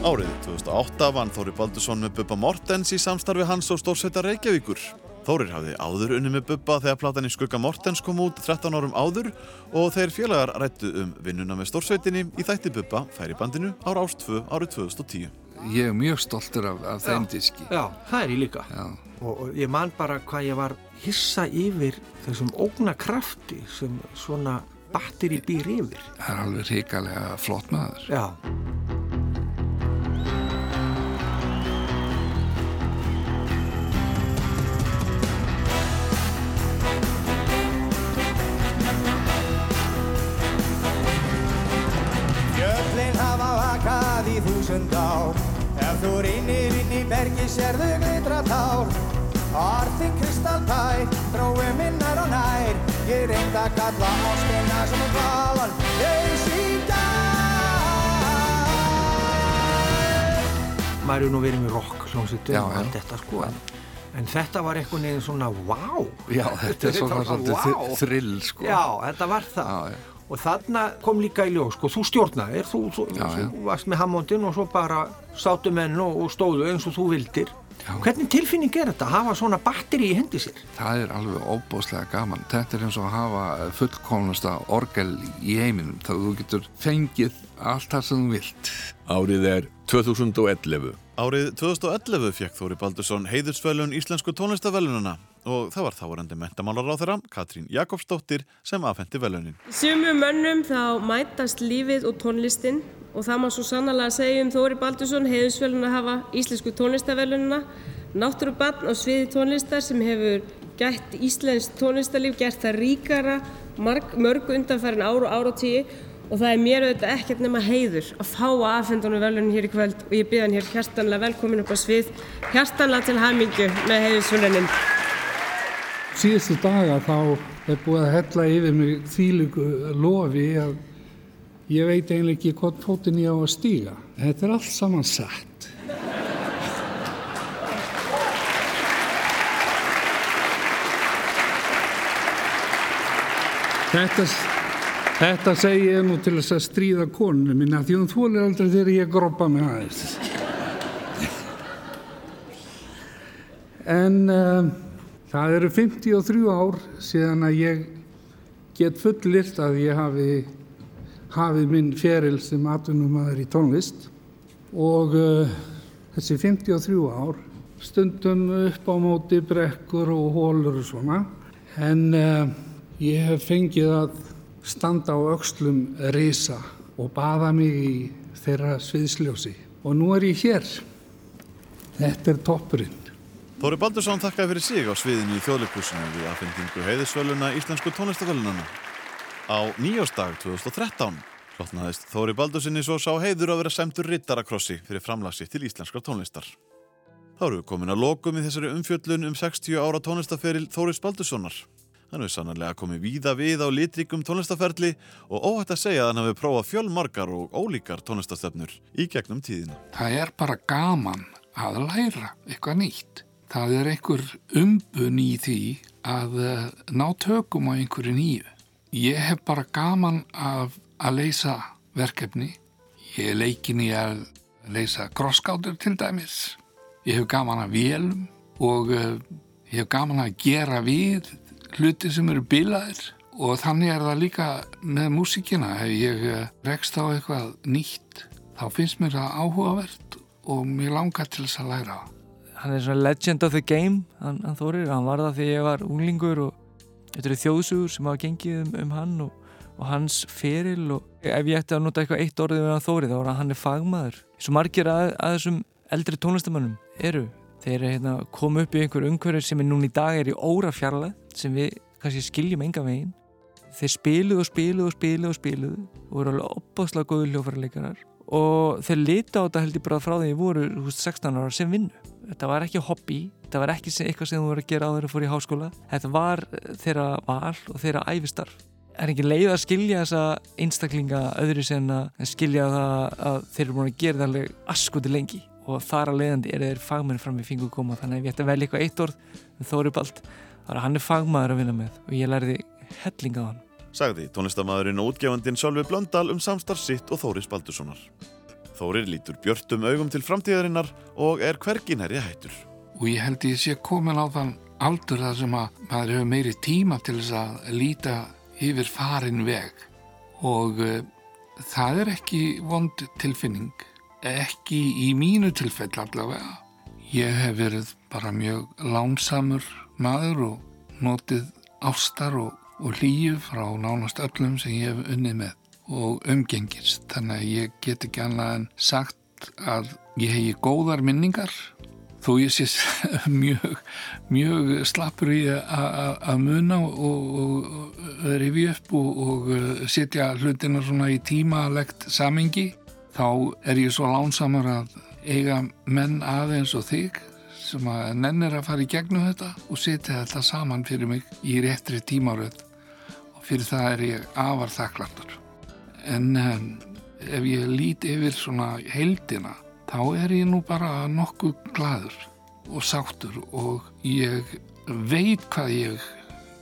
Árið 2008 vann Þóri Baldursson með Bubba Mortens í samstarfi hans og Stórsveita Reykjavíkur. Þórir hafði áður unni með Bubba þegar platan í skugga Mortens kom út 13 árum áður og þeir félagar rættu um vinnuna með Stórsveitinni í þætti Bubba færi bandinu ára ást 2 árið 2010. Ég er mjög stoltur af, af þeim diski. Já, það er ég líka. Já. Og, og ég man bara hvað ég var hissa yfir þessum ógnakrafti sem svona batteri býr yfir. Það er alveg hrikalega flott maður. Já. Þúsund ár Ef þú rinnir inn í bergi sérðu glitra tár Orðin kristaltær, drói minnar og nær Ég reynd að kalla ástina sem er bálan Eins í Maður er nú verið með rock hljómsveitum Já, og já. allt þetta sko. En, en þetta var einhvern veginn svona wow Já, þetta er svona vá. þ- þrill, sko. Já, þetta var það og þarna kom líka í ljós sko, þú stjórnaðir, þú, þú, Já, já. þú varst með Hammondin og svo bara sátu menn og, og stóðu eins og þú vildir hvernig tilfinning er þetta að hafa svona batteri í hendi sér? Það er alveg óbúslega gaman. Þetta er eins og að hafa fullkomnasta orgel í heiminum. Það þú getur fengið allt það sem þú vilt. Árið er 2011. Árið 2011 fekk Þóri Baldursson heiðursvelun Íslensku tónlistavelununa og það var þáarandi mentamálar á þeirra, Katrín Jakobsdóttir, sem afhendi velunin. Sumum mönnum þá mætast lífið og tónlistin og það má svo sannlega segja um Þóri Baldursson heiðusvelun að hafa íslensku tónlistavelununa, náttúrubann á sviði tónlistar sem hefur gætt íslensk tónlistarlíf, gert það ríkara, mörg undanfærin ár og áratíi og það er mér auðvitað ekkert nema heiður að fá að afhendunum velunin hér í kvöld og ég byrða hann hér hjartanlega velkomin upp á svið, hjartanlega til hamingju með heiðusvelunin. Síðustu daga þá er búið að hella yfir mig þýlugu lofi að ég veit eiginlega ekki hvort fótinn ég á að stíga. Þetta er allt saman satt. Þetta, þetta segi ég nú til þess að stríða konunum minna því hún þólir aldrei þegar ég groppa mig aðeins. En um, það eru 53 ár síðan að ég get fullirt að ég hafi hafið minn feril sem atvinnumæður í tónlist og uh, þessi 53 ár stundum upp á móti brekkur og hólur og svona en uh, ég hef fengið að standa á öxlum risa og baða mig í þeirra sviðsljósi og nú er ég hér þetta er toppurinn Þóri Baldursson þakkaði fyrir sig á sviðinu í þjóðleikúsinu við afhendingu heiðursveluna Íslensku tónlistavelunana. Á nýjóstag 2013 hlotnaðist Þóri Baldurssoni svo sá heiður að vera sæmtur rittarakrossi fyrir framlagsi til íslenskar tónlistar. Þá eru við komin að lokum í þessari umfjöllun um 60 ára tónlistaferil Þóris Baldurssonar. Hann hefur sannarlega komið víða við á litrikum tónlistaferli og óhætt að segja að hann hefur prófað fjölmargar og ólíkar tónlistastefnur í gegnum tíðina. Það er bara gaman að læra eitthvað nýtt. Það er einhver umbun í því að eh, ná tökum á einhverju nýju. Ég hef bara gaman af að leysa verkefni. Ég er leikin í að leysa krosskátur til dæmis. Ég hef gaman af vélum og uh, ég hef gaman að gera við hluti sem eru bilaðir. Og þannig er það líka með músíkina. Ef ég uh, rekst á eitthvað nýtt þá finnst mér það áhugavert og mér langar til þess að læra. Hann er svona legend of the game hann, hann Þórir, hann var það því ég var unglingur og þetta eru þjóðsugur sem hafa gengið um, um hann og, og hans feril. Og ef ég ætti að nota eitthvað eitt orðið við hann Þóri þá að hann er fagmaður. Svo margir að, að þessum eldri tónlistamönnum eru. Þeir hérna, komu upp í einhver umhverju sem er núna í dag er í óra fjarlæð sem við kannski skiljum enga veginn. Þeir spiluðu og spiluðu og spiluðu og spiluðu og voru alveg opbáslega góðu hljófarleikarar og þeir lita á þetta held ég bara frá því ég voru veist, 16 ára sem vinnu. Þetta var ekki hobby, þetta var ekki eitthvað sem þú voru að gera á þeirra fór í háskóla. Þetta var eh, þeirra val og þeirra æfistarf er ekki leið að skilja þessa einstaklinga öðru sem að skilja það að þeir eru búin að gera það alveg askuti lengi. Og þar að leiðandi er þeir fagmenn fram í fingur koma þannig að ég ætti að velja eitthvað eitt orð um Þóri Bald þá er hann er fagmaður að vinna með og ég lærði helling á hann sagði tónlistamæðurinn og útgefandinn Sölvi Blöndal um samstarf sitt og Þóris Baldurssonar. Þórir lítur björtum augum til framtíðarinnar og er hvergin herri hættur. og ég held ég sé komin á þann aldur þar sem að maður hefur meiri tíma til þess að líta yfir farin veg og uh, það er ekki vond tilfinning ekki í mínu tilfell allavega ég hef verið bara mjög lánsamur maður og notið ástar og, og hlýju frá nánast öllum sem ég hef unnið með og umgengist. Þannig að ég get ekki annað en sagt að ég hegi góðar minningar þó ég sé mjög, mjög slappur í að- muna og, rifi upp og, og uh, setja hlutina svona í tímalegt samengi þá er ég svo lánsamur að eiga menn aðeins og þig sem að nennir að fara í gegnum þetta og setja þetta saman fyrir mig í réttri tímaröð og fyrir það er ég afar þakklandur en um, ef ég lít yfir svona heildina þá er ég nú bara nokkuð gladur og sáttur og ég veit hvað ég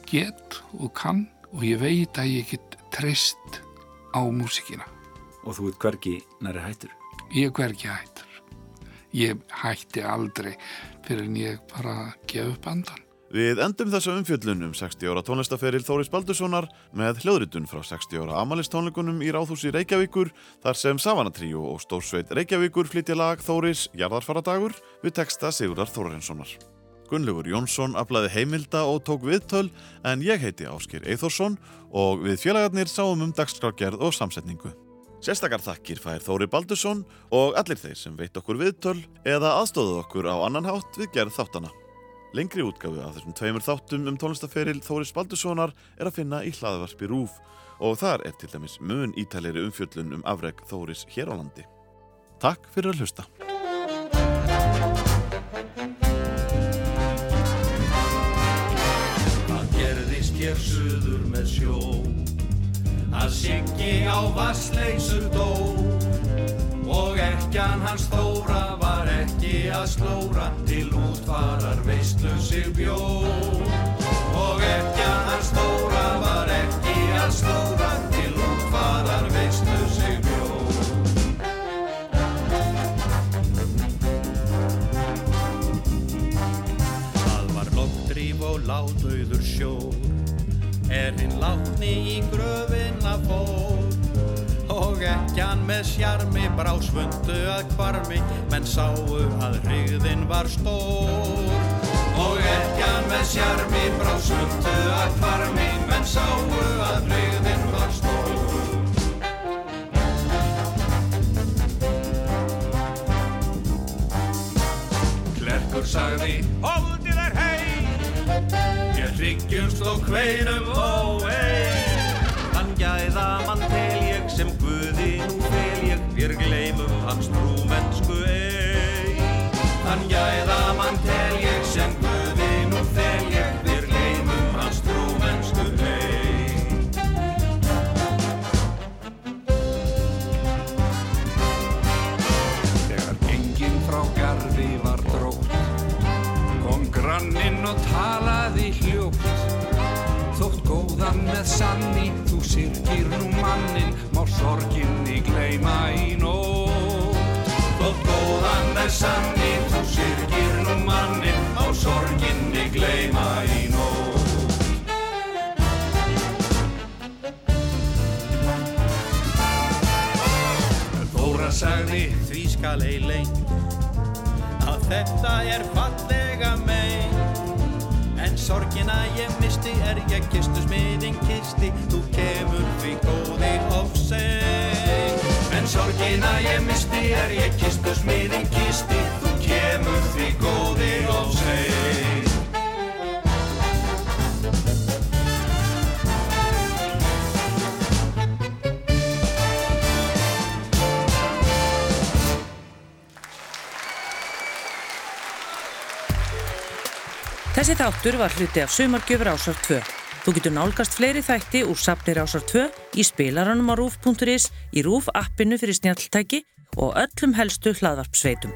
get og kann og ég veit að ég get treyst á músikina. Og þú ert hvergi næri hættur? Ég er hvergi hættur. Ég hætti aldrei fyrir en ég bara gef upp andan. Við endum þessa umfjöllun um 60 ára tónlistaferil Þóris Baldurssonar með hljóðritun frá 60 ára amalistónleikunum í Ráðhúsi Reykjavíkur þar sem Savanatríu og Stórsveit Reykjavíkur flytja lag Þóris Jarðarfaradagur við texta Sigurðar Þórarinssonar. Gunnlaugur Jónsson aflaði heimilda og tók viðtöl en ég heiti Áskir Eithórsson og við félagarnir sáum um dagskrárgerð og samsetningu. Sérstakar þakkir fær Þóri Baldursson og allir þeir sem veit okkur viðtöl eða aðstóðu okkur á annan hátt við gerð þáttana. Lengri útgafu af þessum tveimur þáttum um tónlistaferil Þóris Baldurssonar er að finna í hlaðvarpi Rúf og þar er til dæmis mun ítalegri umfjöllun um afreg Þóris hér á landi. Takk fyrir að hlusta. Hvað Að Siggi á vassleysur dó. Og ekkjan hans þóra var ekki að slóra Til útfarar veistlu sig bjó. Og ekkjan hans þóra var ekki að slóra Til útfarar veistlu sig bjó. Það var loftdrýf og látauður sjór. Er hinn látni í gröfinna fór. Og ekkjan með sjarmi brá svundu að kvarmi Menn sáu að hrigðin var stór. Og ekkjan með sjarmi brá svundu að kvarmi Menn sáu að hrigðin var stór. Sagði, holdið er hei Ég hryggjumst og hveinum ó Hann gæða mann tel ég sem Guði nú fel ég Við gleymum hans trúmennsku ei. Þegar gengin frá garði var drótt Kom granninn og talaði hljótt. Þótt góðan með sanni Þú syrkir nú mannin Má sorginni gleyma í nótt með sanni Þú syrkir nú mannin Má sorginni gleyma í nótt. Þóra sagði því skal ei lengt að þetta er fallega mein. En sorgina ég misti er ég kistu smiðin kisti þú kemur því góði of sein en sorgina ég misti er ég kistu smiðin kisti þú kemur því góði of sein Þessi þáttur var hluti af Sumargjöfur Ásar 2. Þú getur nálgast fleiri þætti úr safnir Ásar 2 í spilaranum á rúf.is, í rúf appinu fyrir snjalltæki og öllum helstu hlaðvarpsveitum.